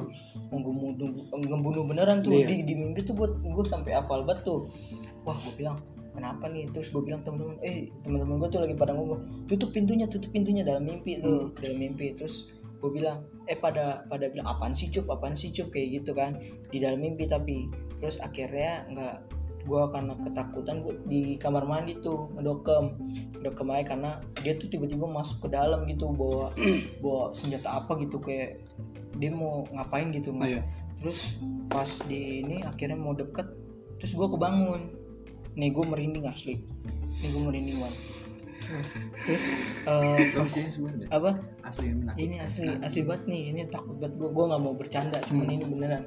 Mau ngebunuh ngebunuh beneran tuh Iya. di, di mimpi tuh buat gue sampai hafal banget tuh. Wah gue bilang kenapa nih? Terus gue bilang teman-teman eh teman-teman gue tuh lagi pada ngomong tutup pintunya tutup pintunya dalam mimpi tuh dalam mimpi. Terus gue bilang eh pada pada bilang apaan sih cup? Apaan sih cup? Kayak gitu kan di dalam mimpi tapi. Terus akhirnya nggak gue karena ketakutan gue di kamar mandi tuh ngedokem. Ngedokem aja karena dia tuh tiba-tiba masuk ke dalam gitu bawa bawa senjata apa gitu kayak dia mau ngapain gitu nggak. Iya. terus pas di ini akhirnya mau deket terus gue kebangun. Nih gue merinding asli. Nih gue merinding banget terus Serem pas- apa? Asli ini asli asli banget nih. Ini takut banget. Gue gue nggak mau bercanda cuman Hmm. ini beneran.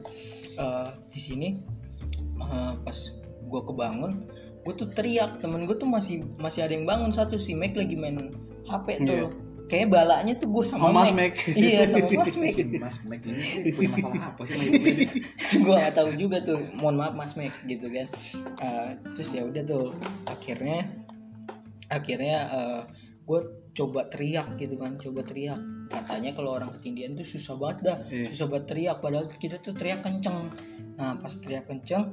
Eh, di sini eh, pas gue kebangun gue tuh teriak. Temen gue tuh masih masih ada yang bangun. Satu si Mac lagi main HP tuh. Iya. kayak balanya tuh gue sama, Sama Mas Mac. Mac. iya sama Mas Mac. Si Mas Mac ini punya masalah apa sih gue gak tahu juga tuh. Mohon maaf Mas Mac gitu kan. Eh, terus ya udah tuh. Akhirnya akhirnya gue coba teriak gitu kan coba teriak. Katanya kalau orang ketindihan tuh susah banget dah. Iya. susah banget teriak padahal kita tuh teriak kenceng. Nah pas teriak kenceng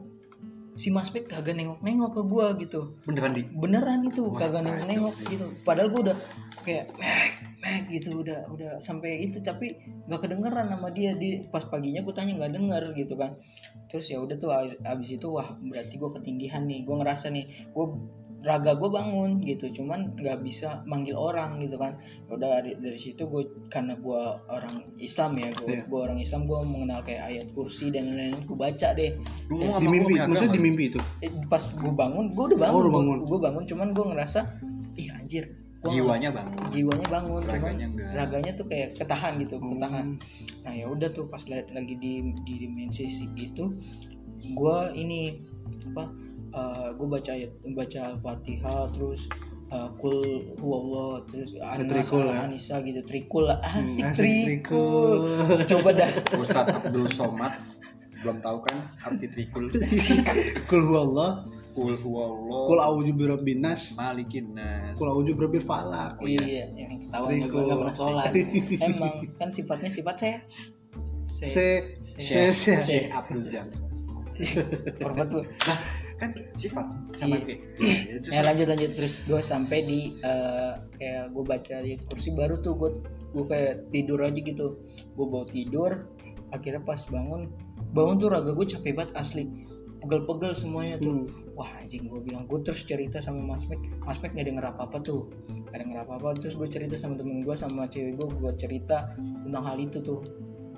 si Mas Mac kagak nengok-nengok ke gue gitu. Beneran di? Beneran itu Wah, kagak nengok-nengok gitu. Padahal gue udah kayak Mac Mac gitu udah udah sampai itu. Tapi nggak kedengeran sama dia. Di pas paginya gue tanya nggak denger gitu kan. Terus ya udah tuh abis, abis itu wah berarti gue ketindihan nih. Gue ngerasa nih gue raga gue bangun gitu cuman nggak bisa manggil orang gitu kan udah dari, dari situ gue karena gue orang Islam ya gue gue orang Islam gue mengenal kayak ayat kursi dan lain-lain gue baca deh Lu Di mimpi maksudnya di mimpi itu Eh, pas gue bangun gue udah bangun Oh, bangun. gue bangun cuman gue ngerasa ih anjir gua jiwanya bang. jiwanya bangun cuman Raganya enggak. raganya tuh kayak ketahan gitu Hmm. ketahan nah ya udah tuh pas lagi di di dimensi itu gue ini apa gue baca ayat baca al-fatihah terus uh, kul huwallah terus anas trikul ya? anisa gitu trikul lah asik, asik, trikul. trikul. coba dah Ustadz Abdul Somad belum tahu kan arti trikul. kul huwallah Kul huwallah. kul auju birabbin nas malikin nas. kul auju birabbil falak iya yang ketawa nggak Trikul. nggak pernah sholat emang kan sifatnya sifat saya se se se Syekh Abdul Jam. Format lu. Kan sifat sama Iya. kayak. Ya, Ya lanjut lanjut terus. gue sampai di eh, kayak gue baca di kursi baru tuh gue gue kayak tidur aja gitu. Gue bawa tidur akhirnya pas bangun bangun tuh raga gue capek banget asli. Pegel-pegel semuanya tuh. Hmm. wah anjing gue bilang gue terus cerita sama Mas Mek Mas Mek gak denger apa-apa tuh. Gak denger apa-apa terus gue cerita sama temen gue sama cewek gue gue cerita tentang hal itu tuh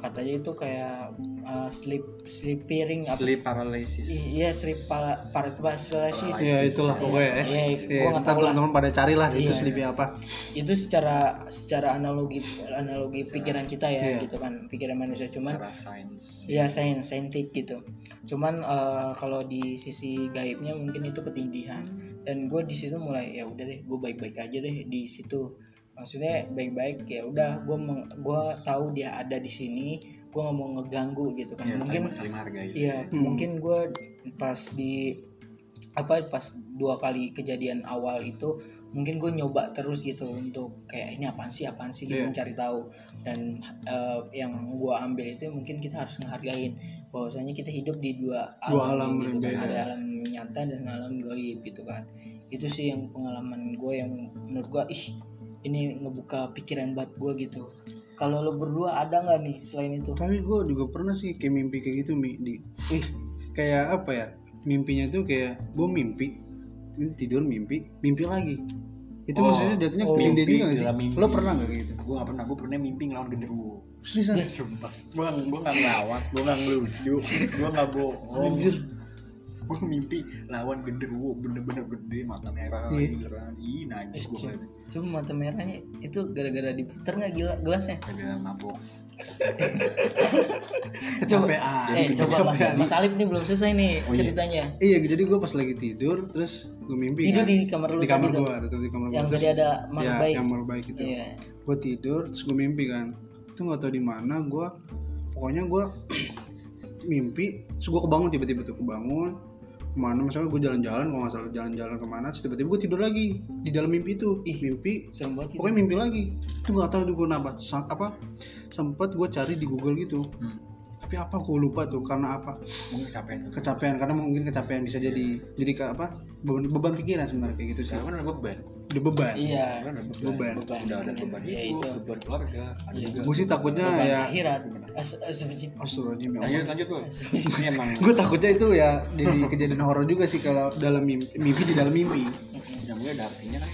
katanya itu kayak uh, sleep sleeping apa sleep paralysis. iya sleep para para paralysis ya itulah pokoknya ya Iya, Iya, gua nggak ntar tahu lah. teman-teman pada carilah itu Iya. sleepy apa itu secara secara analogi analogi pikiran kita ya Iya. gitu kan pikiran manusia cuman Secara sains. ya sains saintik gitu cuman eh, kalau di sisi gaibnya mungkin itu ketindihan dan gue di situ mulai ya udah deh gue baik-baik aja deh di situ maksudnya baik-baik ya udah gue gue tahu dia ada di sini gue nggak mau ngeganggu gitu kan Ya, mungkin saling, menghargai. Iya, Hmm. mungkin gue pas di apa pas dua kali kejadian awal itu mungkin gue nyoba terus gitu untuk kayak ini apaan sih apaan sih gitu Iya. mencari tahu dan eh, yang gue ambil itu mungkin kita harus ngehargain bahwasanya kita hidup di dua Dua alam gitu kan ada alam nyata dan alam gaib gitu kan itu sih yang pengalaman gue yang menurut gue ih ini ngebuka pikiran buat gue gitu. Kalau lo berdua ada nggak nih selain itu? Tapi gue juga pernah sih kayak mimpi kayak gitu mi di. Ih. Kayak apa ya? Mimpinya tuh kayak gue mimpi tidur mimpi mimpi lagi. Itu Oh, maksudnya jatuhnya oh, mimpi juga gak sih? dalam mimpi. lo pernah gak kayak gitu? Gue gak pernah, gue pernah mimpi ngelawan genderuwo. Seriusan? Sumpah. Gue gak, gue gak ngelawak, gue gak ngelucu Gue gak bohong. Anjir. Gue mimpi lawan genderuwo bener-bener gede mata merah Iya. beneran. Ih najis gue Cuma- mata merahnya itu gara-gara diputer nggak gila gelasnya? Ada mabok kecapean eh coba mas, mas Alif nih belum selesai nih Oh, iya. ceritanya. iya jadi gue pas lagi tidur terus gue mimpi Tidur kan. di kamar lu di kamar gue tetap di kamar Yang gua. tadi ada makhluk ya, baik. yang makhluk baik itu Iya. gue tidur terus gue mimpi kan itu nggak tahu di mana gue pokoknya gue mimpi terus gue kebangun tiba-tiba tuh kebangun ke mana misalnya gue jalan-jalan kalau nggak salah jalan-jalan ke mana terus tiba-tiba gue tidur lagi di dalam mimpi itu. Ih mimpi? Serem banget itu. pokoknya mimpi lagi. Itu nggak tahu tuh gue kenapa Sa- apa sempat gue cari di Google gitu. Hmm. tapi apa gue lupa tuh karena apa? Mungkin capek tuh kecapean karena mungkin kecapean bisa jadi jadi ke apa? Beban, beban pikiran sebenarnya kayak gitu sih. Sekarang kan ada beban. Udah beban. Iya. Kan ada Beban. Beban. udah ada beban. Iya, hidup itu. beban keluarga ada Iya. gue sih takutnya beban ya akhirat Astagfirullahaladzim ya lanjut lanjut ini emang gue takutnya itu ya jadi kejadian horor juga sih kalau dalam mimpi, mimpi di dalam mimpi. Yang mungkin ada artinya kan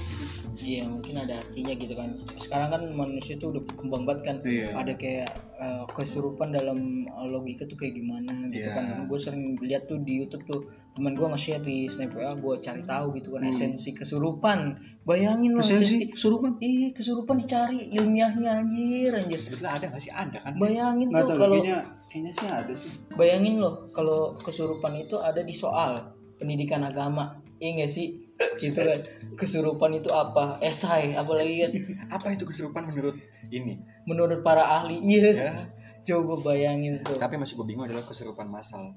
Iya mungkin ada artinya gitu kan. Sekarang kan manusia tuh udah kembang banget kan. Iya. Ada kayak eh, kesurupan dalam eh, logika tuh kayak gimana gitu Iya. kan. Gue sering lihat tuh di YouTube tuh teman gue nge-share di snap WA gue cari tahu gitu kan esensi kesurupan. Bayangin loh Hmm. esensi surupan Ih kesurupan dicari ilmiahnya anjir anjir. sebetulnya ada nggak sih ada kan Bayangin nggak tuh kalau kayaknya sih ada sih bayangin loh kalau kesurupan itu ada di soal pendidikan agama. Iya gak sih? Gitu kan. Kesurupan itu apa? Esai apalagi kan apa itu kesurupan menurut ini? Menurut para ahli iya. Ya. Coba bayangin tuh tapi masih gue bingung adalah kesurupan massal.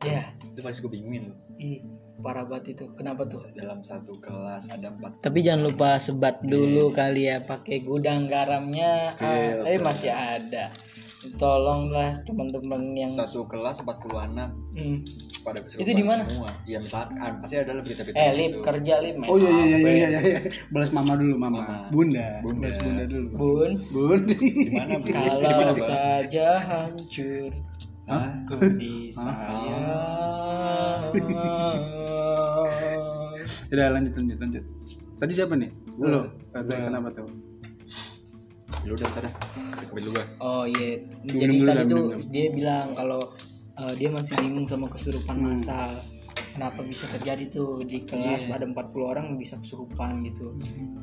Ya. Itu masih gue bingungin loh. Ih parah banget itu. Kenapa tuh? Dalam satu kelas ada empat. Tapi jangan lupa sebat dulu kali ya pakai gudang garamnya. Iya, Ah, eh masih ada tolonglah teman-teman yang satu kelas 40 anak Hmm. pada Itu di mana? semua ya misalkan pasti ada lah berita-berita eh gitu. lip kerja lip main oh iya iya iya iya iya, iya. balas mama dulu mama, Mama. bunda. Bunda. balas bunda dulu bun bun di mana Bu? Di mana, kalau saja hancur Hah? aku di sayang udah lanjut lanjut lanjut tadi siapa nih Gua. kenapa tuh lu udah tada Kembali dulu gua Oh iya, jadi tadi tuh minum. dia bilang kalau uh, dia masih bingung sama kesurupan massal. Kenapa bisa terjadi tuh? Di kelas Iya. ada 40 orang bisa kesurupan gitu.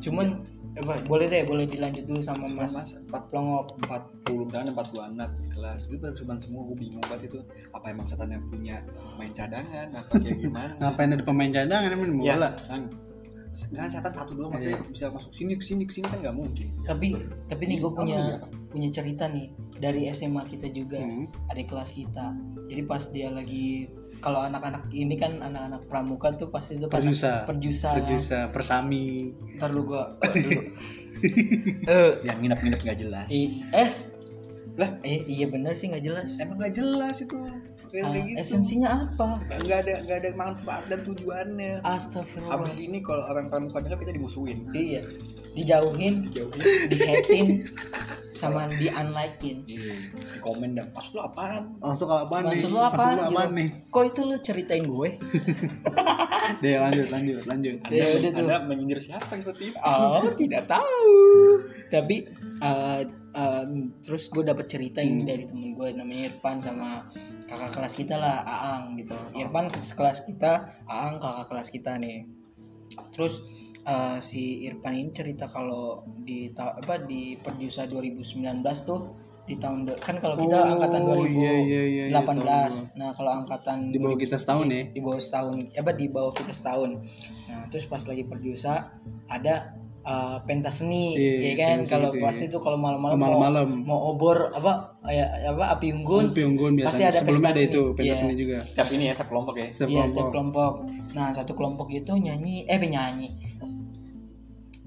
Cuman eh, boleh deh, boleh dilanjut dulu sama Mas, Mas, empat Plongop. 40 misalnya 40 anak di kelas. Itu kesurupan semua gue bingung banget itu. Apa emang setan yang punya main cadangan? Apa kayak gimana? Ngapain ada pemain cadangan? Emang main bola? Misalnya, misalnya setan satu doang maksudnya bisa masuk sini ke sini ke sini kan nggak mungkin. Tapi tapi nih gue Kamu punya punya apa? punya cerita nih dari SMA kita juga. Hmm. adik kelas kita. Jadi pas dia lagi kalau anak-anak ini kan anak-anak pramuka tuh pasti itu kan Perjusa. perjusa Perjusa, persami. Ntar lu gua gua dulu eh. Yang nginep-nginep nggak jelas. Es Lah? eh iya bener sih nggak jelas. emang nggak jelas itu. Kayak Ah, gitu. esensinya apa? Nggak ada nggak ada manfaat dan tujuannya. Astagfirullah. Abis ini kalau orang pramuka dengar kita dimusuhin. Iya. Dijauhin dihatin sama di unlikein. Iya di komen dan maksud lu apaan? Masuk kalau apaan maksud lu apa Maksud lu apaan nih? Kok itu lu ceritain gue? Deh lanjut lanjut lanjut. Ya udah tuh. anda menyindir siapa seperti itu? Oh, tidak tahu. Tapi eh, terus gue dapet cerita ini dari temen gue namanya Irfan sama kakak kelas kita lah Aang gitu. Irfan ke kelas kita, Aang kakak kelas kita nih. Terus eh, si Irfan ini cerita kalau di apa di Perjusa 2019 tuh di tahun kan kalau kita Oh, angkatan iya, iya, iya, iya, 2018. Nah, kalau angkatan di bawah kita setahun ya di bawah setahun apa di bawah kita setahun nah terus pas lagi perjusa ada uh, pentas seni Iya, ya kan? pentas kalau gitu pasti ya. itu kalau malam-malam mau, malam-malam. mau obor apa ya apa api unggun Unggun, unggun pasti biasanya ada sebelumnya ada itu seni. pentas Iya. seni juga. Setiap ini ya setiap kelompok ya? Setiap iya setiap kelompok. kelompok. Nah satu kelompok itu nyanyi eh nyanyi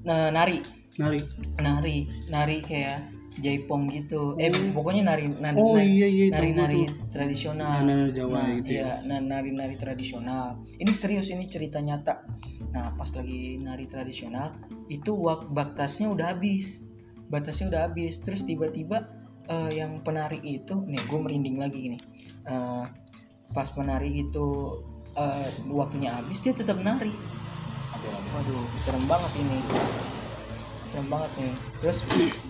nah nari. Nari. Nari nari kayak jaipong gitu. Eh pokoknya nari nari oh nari, iya iya nari nari tradisional. Nari-nari Jawa nah, gitu ya. iya nah nari nari tradisional. Ini serius ini cerita nyata. Nah pas lagi nari tradisional itu wak batasnya udah habis. Batasnya udah habis. Terus tiba-tiba eh, yang penari itu nih gue merinding lagi gini. Eh, pas penari itu eh, waktunya habis dia tetap nari. Waduh serem banget ini serem banget nih. Terus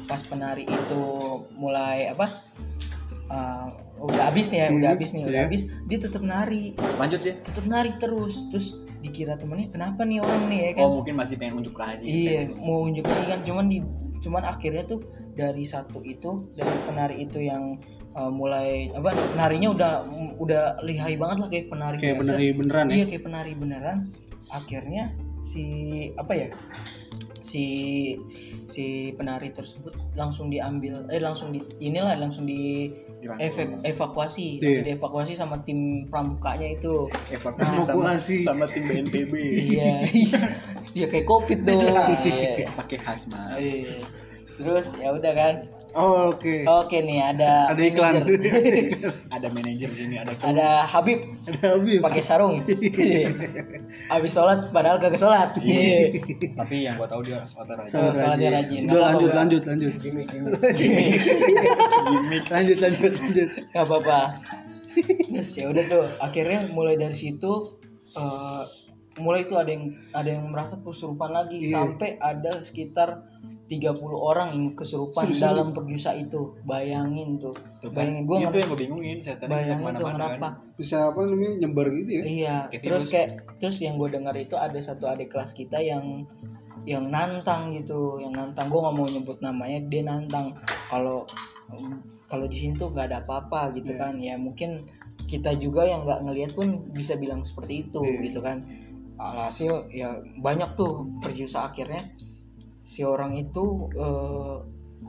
pas penari itu mulai apa eh, udah habis nih ya udah Hmm, habis nih udah iya. habis dia tetap nari. Lanjut ya? Tetap nari terus. Terus dikira temennya kenapa nih orang nih ya kan? Oh mungkin masih pengen unjuk lagi iya mau unjuk lagi kan. Cuman di cuman akhirnya tuh dari satu itu dari penari itu yang uh, mulai apa narinya udah udah lihai banget lah kayak penari kayak biasa. penari beneran ya? Iya kayak penari beneran. Akhirnya si apa ya si si penari tersebut langsung diambil eh langsung di inilah langsung di efek evakuasi Iya. langsung dievakuasi sama tim pramukanya itu Evakuasi Evakuasi. sama, sama tim BNPB iya iya kayak covid dong Iya. pakai hazmat Iya. terus ya udah kan Oh, oke. oke nih ada Ada iklan. ada manajer sini ada ada Habib Ada Habib. pakai sarung habis sholat padahal kagak sholat Iya. tapi yang gua tahu dia sholat rajin Oh, sholatnya rajin Udah lanjut, apa-apa. lanjut, lanjut. lanjut, lanjut, lanjut. nggak apa-apa terus ya udah tuh akhirnya mulai dari situ eh, mulai tuh ada yang ada yang merasa kesurupan lagi Iya. sampai ada sekitar 30 orang yang kesurupan dalam perjusa itu. Bayangin tuh. Tuh kan, bayangin gue itu yang gua bingungin setan bayangin tuh ke mana-mana kenapa? Kan Bisa apa namanya nyebar gitu ya? iya Kayak terus kayak terus yang gue dengar itu ada satu adik kelas kita yang yang nantang gitu yang nantang. Gue nggak mau nyebut namanya dia nantang. Kalau kalau di sini tuh gak ada apa-apa gitu kan. Ya mungkin kita juga yang nggak ngelihat pun bisa bilang seperti itu Iya. gitu kan. Alhasil ya banyak tuh perjusa akhirnya si orang itu eh,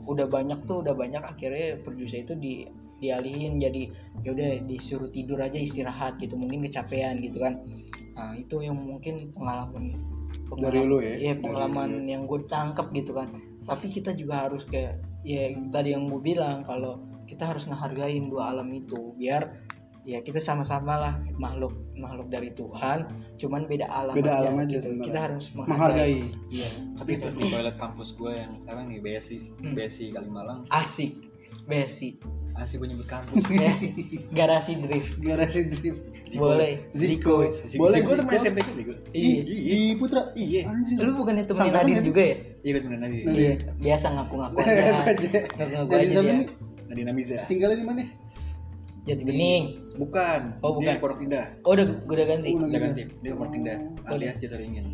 udah banyak tuh udah banyak akhirnya perjusa itu di dialihin. Jadi yaudah disuruh tidur aja istirahat gitu mungkin kecapean gitu kan. Nah itu yang mungkin pengalaman Dari lu ya? iya Dari- pengalaman yang gue tangkap gitu kan. Tapi kita juga harus kayak ya tadi yang gue bilang kalau kita harus ngehargain dua alam itu biar ya kita sama-sama lah makhluk makhluk dari Tuhan cuman beda alam Beda alam aja gitu. kita harus Menghargai. iya. Tapi itu di toilet kampus gua yang sekarang nih BSI Hmm. BSI Kalimalang. Asik. Besi. Asik gua nyebut kampus. Besi. garasi drift. Garasi drip. boleh. Ziko. Si- Boleh gua temen Ziko. SMP kan Ziko. Iya. iya Putra. iya. Anjir. lu bukannya temen Nadine sih? juga ya? Iya gua temen Nadine. Iya. Biasa ngaku-ngaku aja. Ngaku-ngaku aja dia? Nadine Amiza. Tinggalnya di mana? jati bening bukan. Oh, dia bukan. di Pondok Indah. Oh udah udah ganti. Oh, udah ganti. dia Pondok Indah. Alias Jatuh Ringin.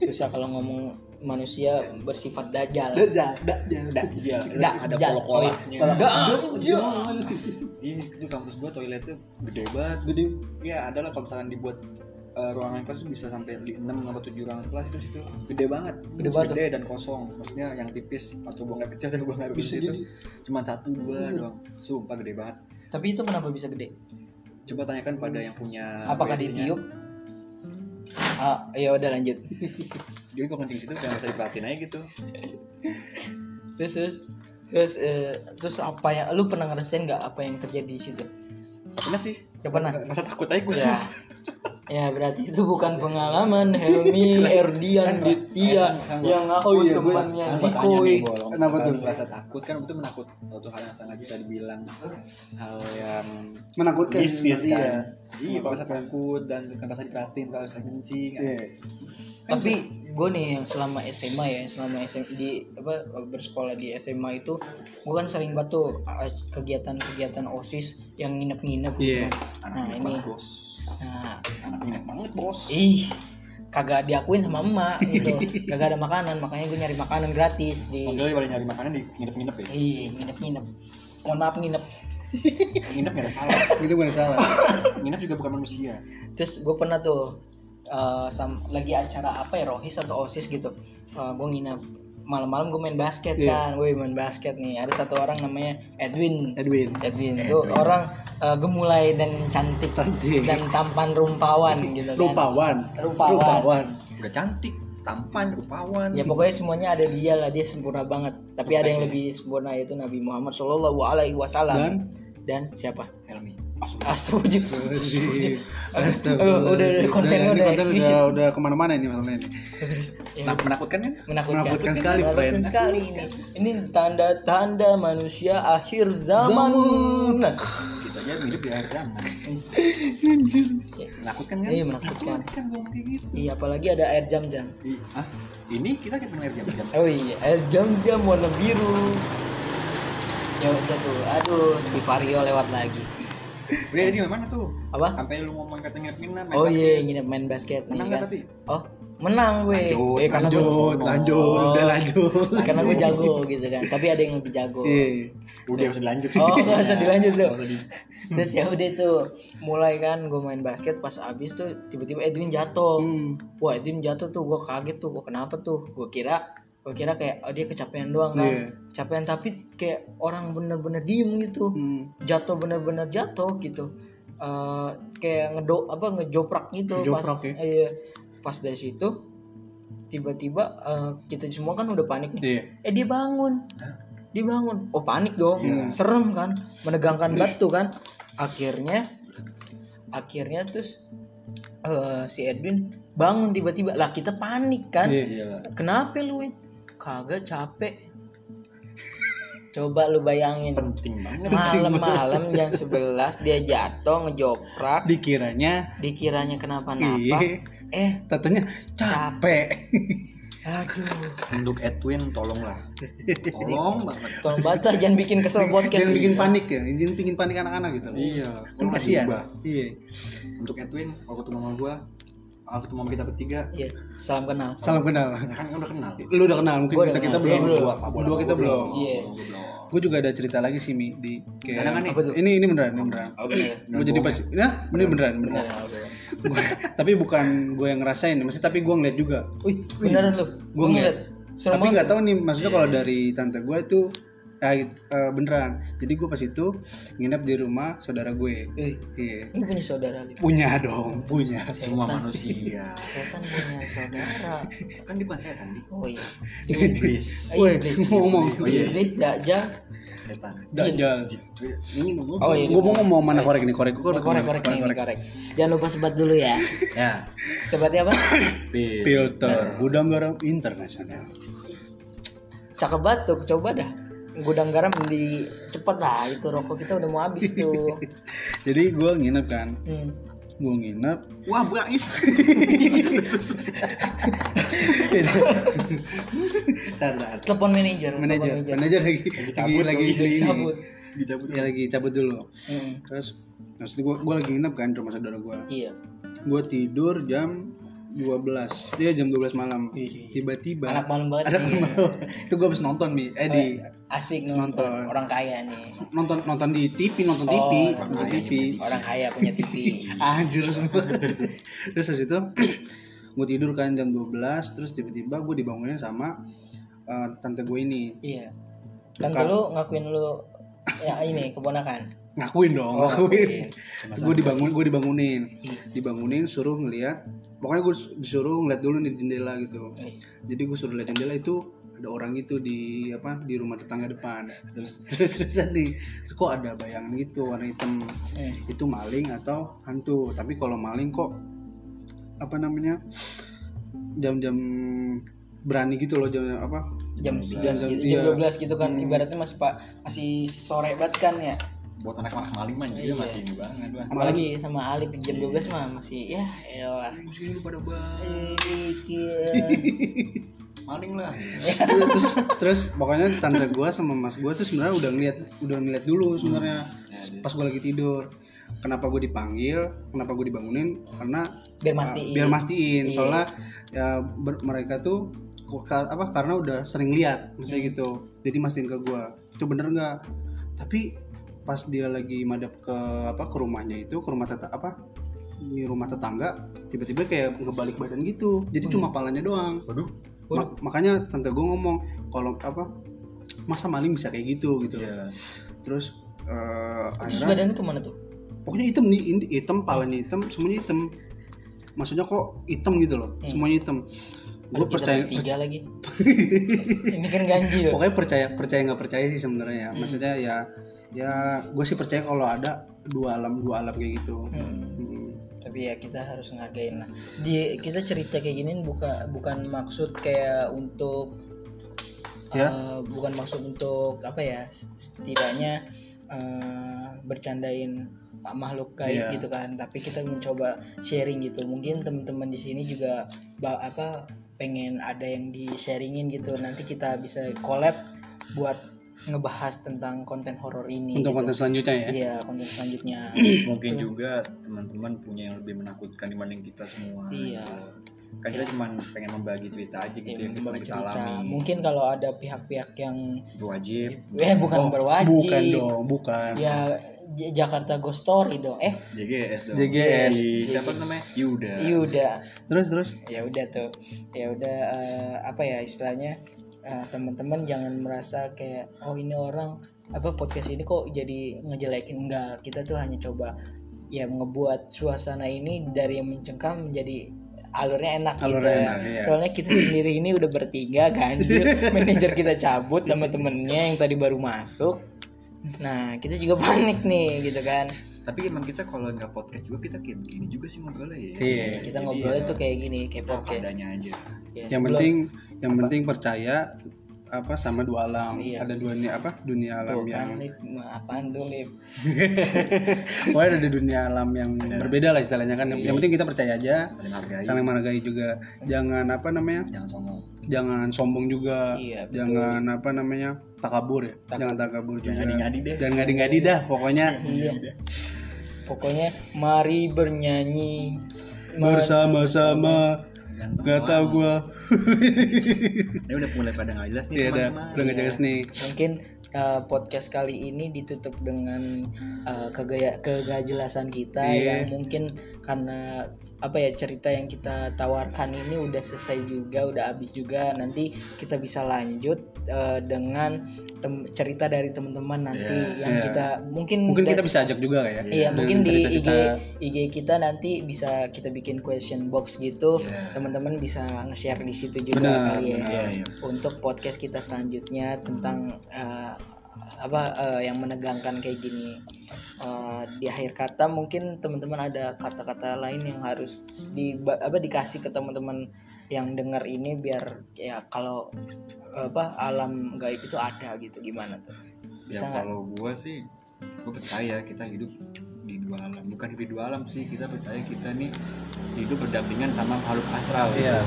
Susah kalau ngomong manusia bersifat dajal dah, dah, dah. iya ada pola-polanya Oh, iya. iya itu kampus gua toiletnya gede banget. Gede. Iya ada lah kalau misalkan dibuat eh, ruangan kelas itu bisa sampai 6 atau 7 ruangan kelas itu situ. Gede banget. Gede banget gede dan kosong. Maksudnya yang tipis atau buang air kecil atau buang air besar itu cuma satu dua doang. Sumpah gede banget tapi itu kenapa bisa gede? Coba tanyakan pada yang punya apakah ditiup? Ah ya udah lanjut. Jadi kalau kencing situ jangan usah diperhatiin aja gitu. Terus terus terus eh, terus apa yang lu pernah ngerasain nggak apa yang terjadi di situ? Pernah sih. Gak pernah? Masa takut aja gue ya ya berarti itu bukan pengalaman Helmi Erdian Ditya yang aku Oh iya, temannya Sama Ziko tanya nih, wih. Bol, Kenapa tuh? merasa takut kan itu menakut suatu hal yang sangat bisa dibilang hal yang Menakutkan. mistis Iya. kan iya kalau rasa takut dan kan rasa diperhatiin kalau rasa kencing Iya. tapi gue nih yang selama SMA ya selama SMA di apa bersekolah di SMA itu gue kan sering banget tuh uh, kegiatan-kegiatan osis yang nginep-nginep gitu Iya. kan. nah ini bos. Nah. Anak minat banget bos. Ih kagak diakuin sama emak gitu. Kagak ada makanan makanya gue nyari makanan gratis di Modelnya pada nyari makanan di nginep-nginep ya? Ih nginep-nginep. Mohon maaf nginep. Nginep gak ada salah. Itu bukan salah. nginep juga bukan manusia. Terus gue pernah tuh eh, sam- lagi acara apa ya rohis atau osis gitu. Gue nginep. Malam-malam gue main basket Iya. kan. Gue main basket nih. Ada satu orang namanya Edwin. Edwin. Edwin. Itu orang eh, gemulai dan cantik, Cantik. dan tampan rumpawan gitu kan. Rupawan. Rupawan. udah cantik tampan rupawan ya pokoknya semuanya ada di dia lah. Dia sempurna banget. Tapi ada yang lebih sempurna yaitu Nabi Muhammad Shallallahu Alaihi Wasallam. Dan? dan siapa Astagfirullah Astaga. Oh, udah, udah, kontennya udah eksplisit. udah, udah ke mana-mana ini masalahnya ini. Nah, menakutkan kan? Menakutkan, menakutkan sekali, menakutkan friend. sekali ini. Ini tanda-tanda manusia akhir zaman, Nah, kita aja hidup di akhir zaman. Ya, menakutkan kan? Iya, menakutkan. kan gue ngomong kayak gitu. Iya apalagi ada air jam-jam. Ah ini kita ketemu air jam-jam? Oh iya air jam-jam warna biru. Ya udah tuh aduh si Vario lewat lagi Udah ini mana tuh? Apa? Sampai lu ngomong kata nginep nginep oh iya nginep main basket nih Menang kan nggak tapi? Oh menang gue. Lanjut, Eh, karena lanjut gue- lanjut Oh. udah lanjut. karena gue jago gitu kan. Tapi ada yang lebih jago. Iya Udah usah dilanjut. oh gak usah dilanjut tuh di- terus ya udah tuh mulai kan gue main basket pas abis tuh tiba-tiba Edwin jatuh. Hmm. wah Edwin jatuh tuh gue kaget tuh gue kenapa tuh? Gue kira gue kira kayak oh, dia kecapean doang kan. Iya. capean tapi kayak orang bener-bener diem gitu. Hmm. jatuh bener-bener jatuh gitu. Eh, kayak ngedo apa ngejoprak gitu Ngejoprak pas ya? iya, pas dari situ tiba-tiba eh, kita semua kan udah panik nih. Iya. Eh dia bangun. Dia bangun. Oh panik dong. Iya. serem kan. Menegangkan batu kan. Akhirnya akhirnya terus eh, si Edwin bangun tiba-tiba. Lah kita panik kan. Iya. Iya kenapa lu Win? Kagak capek. Coba lu bayangin. Penting banget. malam-malam jam 11 dia jatuh ngejoprak. Dikiranya dikiranya kenapa-napa iya. eh tatanya capek. Aduh. Untuk Edwin tolonglah. Tolong banget. tolong bata jangan bikin kesel podcast jangan bikin panik ya. Jangan bikin panik anak-anak gitu. Iya. kan kasihan. iya. Untuk Edwin, kalau ketemu sama gua, kalau ketemu sama kita bertiga, Iya, salam kenal. Salam kenal. Kan udah kenal. lu udah kenal mungkin Gua kita kita kenal. belum. Berdua kita belum. Iya. gue juga ada cerita lagi sih mi di kayak kan nih? Ini ini beneran ini beneran. Oh, bener. gue jadi pas ya ini beneran beneran. Gua- tapi bukan gue yang ngerasain maksudnya tapi gue ngeliat juga. Wih, beneran lu. gue ngeliat. tapi nggak tahu nih maksudnya kalau dari tante gue itu ya, gitu, eh, beneran jadi gue pas itu nginep di rumah saudara gue iya lu punya saudara Lip? punya dong punya Semua manusia. Setan punya saudara. Kan di setan di. Oh iya. Iblis. Woi, Iblis. ngomong Iblis dajjal. Setan. dajal Ini ngomong. Oh iya. gue mau ngomong mana korek nih korek korek Korek korek nih, korek. Jangan lupa sebat dulu ya. Ya. Sebatnya apa? Filter gudang garam internasional Cakep banget tuh, coba dah. Gudang garam di cepet lah itu rokok kita udah mau habis tuh. jadi gue nginep kan Hmm. gue nginep Wah, tar. Telepon manajer, telepon manajer manajer lagi lagi lagi beli ini. cabut. Dicabut. ya lagi cabut dulu Hmm. terus maksudnya gue gue lagi nginep kan di rumah saudara gue Iya. gue tidur jam 12 dia jam 12 malam Widih. tiba-tiba Anak malam banget nih. malam itu gue habis nonton nih eh di Asik nonton. Nonton. Orang kaya nih. nonton nonton di TV nonton TV Oh, nonton kaya. TV Orang kaya punya TV. anjir semua terus habis itu gue tidur kan jam 12 terus tiba-tiba gue dibangunin sama eh, tante gue ini Iya. Tante lu ngakuin lu ya ini keponakan. ngakuin dong Oh, ngakuin ngakuin. gue dibangun gue dibangunin dibangunin suruh ngeliat pokoknya gue disuruh ngeliat dulu nih di jendela gitu Eh, jadi gue suruh lihat jendela itu ada orang itu di apa di rumah tetangga depan terus terus terus tadi kok ada bayangan gitu warna hitam eh. itu maling atau hantu tapi kalau maling kok apa namanya jam-jam berani gitu loh jam apa Jam 11 Jam- gitu, iya. jam 12 gitu kan. Ibaratnya masih Pak masih sore banget kan ya. Buat anak-anak maling mah Iya. masih ini banget lah. Apalagi sama Alip jam 12 mah masih ya elah. Musuhnya lu pada bang. Maling lah. terus terus pokoknya tante gua sama mas gua tuh sebenarnya udah ngeliat udah ngeliat dulu sebenarnya pas gua lagi tidur kenapa gue dipanggil kenapa gue dibangunin karena Biar uh, mastiin. biar mastiin Iya. soalnya ya ber- mereka tuh ka- apa karena udah sering lihat maksudnya Hmm. gitu jadi mastiin ke gua itu bener nggak tapi pas dia lagi madep ke apa ke rumahnya itu ke rumah tetap apa di rumah tetangga tiba-tiba kayak ngebalik badan gitu jadi cuma palanya doang Waduh. Ma- makanya tante gue ngomong kalau apa masa maling bisa kayak gitu gitu Iya. terus eh, Terus akhirnya badannya ke mana tuh? pokoknya hitam nih hitam palanya hitam semuanya hitam maksudnya kok hitam gitu loh Hmm. semuanya hitam gue percaya bertiga lagi. Ini kan ganjil. pokoknya percaya percaya nggak percaya sih sebenarnya Hmm. ya maksudnya ya ya gue sih percaya kalau ada dua alam dua alam kayak gitu Hmm. Hmm. tapi ya kita harus ngargain lah di kita cerita kayak gini bukan bukan maksud kayak untuk Ya. eh, bukan maksud untuk apa ya setidaknya eh, bercandain makhluk gaib Iya. gitu kan tapi kita mencoba sharing gitu mungkin teman-teman di sini juga apa pengen ada yang di sharingin gitu nanti kita bisa collab buat ngebahas tentang konten horor ini untuk gitu. konten selanjutnya ya? Iya konten selanjutnya. Mungkin juga teman-teman punya yang lebih menakutkan dibanding kita semua. Iya. gitu. kan kita cuma pengen membagi cerita aja gitu Ya, yang kita cerita. alami. Mungkin kalau ada pihak-pihak yang berwajib. Eh bukan Oh, berwajib. bukan dong bukan. Ya Jakarta Ghost Story dong. Eh. JGS dong. JGS. Si siapa namanya? Yuda. Yuda. Terus terus? Ya udah tuh. Ya udah eh, apa ya istilahnya eh, teman-teman jangan merasa kayak oh ini orang apa podcast ini kok jadi ngejelekin. Enggak kita tuh hanya coba ya ngebuat suasana ini dari yang mencengkam menjadi alurnya enak Alurnya gitu enak, iya. soalnya kita sendiri ini udah bertiga ganjil. Manajer kita cabut teman-temannya yang tadi baru masuk. Nah kita juga panik nih gitu kan. Tapi emang kita kalau nggak podcast juga kita kayak begini juga sih ngobrolnya ya. Iya. kita Jadi ngobrolnya ya, tuh kayak gini kayak podcast. padanya aja. Ya, yang sebelum- penting yang penting percaya apa sama dua alam. Iya. ada dua nih apa dunia alam Tuh yang kan. Nah, apaan tuh, Lip? pokoknya ada di dunia alam yang berbeda lah istilahnya kan. Yang, yang penting kita percaya aja saling hargai saling menghargai juga. Jangan apa namanya jangan sombong. jangan sombong juga. Iya, betul. jangan apa namanya takabur ya. Jangan takabur juga. Jangan ngadi-ngadi deh. jangan ngadi-ngadi dah pokoknya. Iya. Pokoknya mari bernyanyi. Bersama-sama Ganteng gak tau gua ini udah mulai pada nggak jelas nih Iya dah teman-teman. udah nggak jelas nih Mungkin uh, podcast kali ini ditutup dengan uh, kegaya kegajelasan kita Iya. yang mungkin karena apa ya cerita yang kita tawarkan ini udah selesai juga, udah habis juga. Nanti kita bisa lanjut uh, dengan tem- cerita dari teman-teman nanti yang Iya. kita mungkin mungkin kita bisa ajak juga ya Iya, Dengan mungkin di IG. IG kita nanti bisa kita bikin question box gitu. Iya. Teman-teman bisa nge-share di situ juga Benar, kali ya. benar. Iya. Untuk podcast kita selanjutnya tentang eh, apa eh, yang menegangkan kayak gini. Eh, di akhir kata mungkin teman-teman ada kata-kata lain yang harus di apa dikasih ke teman-teman yang dengar ini biar ya kalau apa alam gaib itu ada gitu gimana tuh ya bisa nggak kalau gua sih gua percaya kita hidup di dua alam bukan hidup di dua alam sih kita percaya kita nih hidup berdampingan sama makhluk astral gitu. Iya.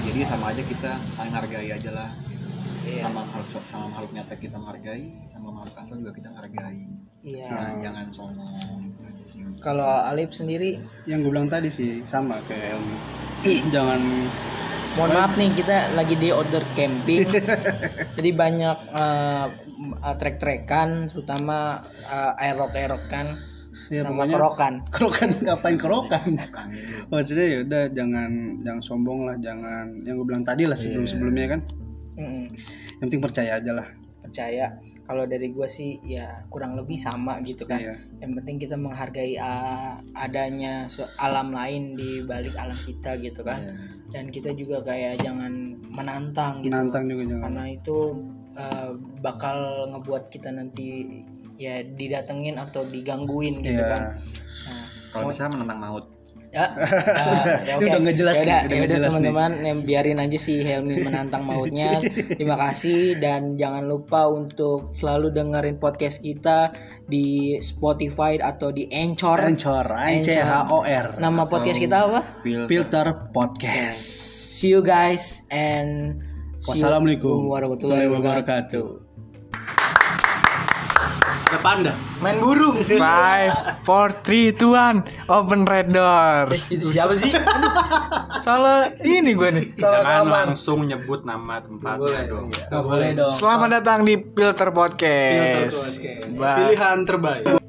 jadi sama aja kita saling hargai aja lah. Iya. sama makhluk sama makhluk nyata kita menghargai sama makhluk astral juga kita menghargai. Iya. Nah, jangan sombong gitu aja sih. Kalau Alip sendiri? Yang gue bilang tadi sih sama kayak Elmi jangan mohon maaf nih kita lagi di outdoor camping. Jadi banyak eh, eh, trek-trekan terutama uh, aerok-aerokan ya sama pokoknya kerokan. kerokan ngapain kerokan? Lu. maksudnya ya udah jangan jangan sombong lah jangan yang gue bilang tadi lah sebelum sebelumnya kan Yang penting percaya aja lah. Percaya. Kalau dari gue sih ya kurang lebih sama gitu kan. Iya. yang penting kita menghargai uh, adanya alam lain di balik alam kita gitu kan. Iya. dan kita juga kayak jangan menantang gitu. Nantang juga jangan. Karena itu uh, bakal ngebuat kita nanti ya didatengin atau digangguin gitu Iya. kan. Nah, kalau bisa menentang maut ya, ya oke. Ini udah ngejelas Ya nih, udah, udah ya udah ngejelas nih. teman-teman yang biarin aja si Helmi menantang mautnya. Terima kasih dan jangan lupa untuk selalu dengerin podcast kita di Spotify atau di Anchor. Anchor N C H O R. Nama podcast kita apa? Filter. Filter Podcast. See you guys and Wassalamualaikum warahmatullahi wabarakatuh Depan dah main burung Five, four, three, two, one. Open red doors. itu siapa sih Salah ini gue nih. Jangan langsung nyebut nama tempatnya dong. nggak boleh dong Selamat datang di Filter Podcast. Bye. Pilihan terbaik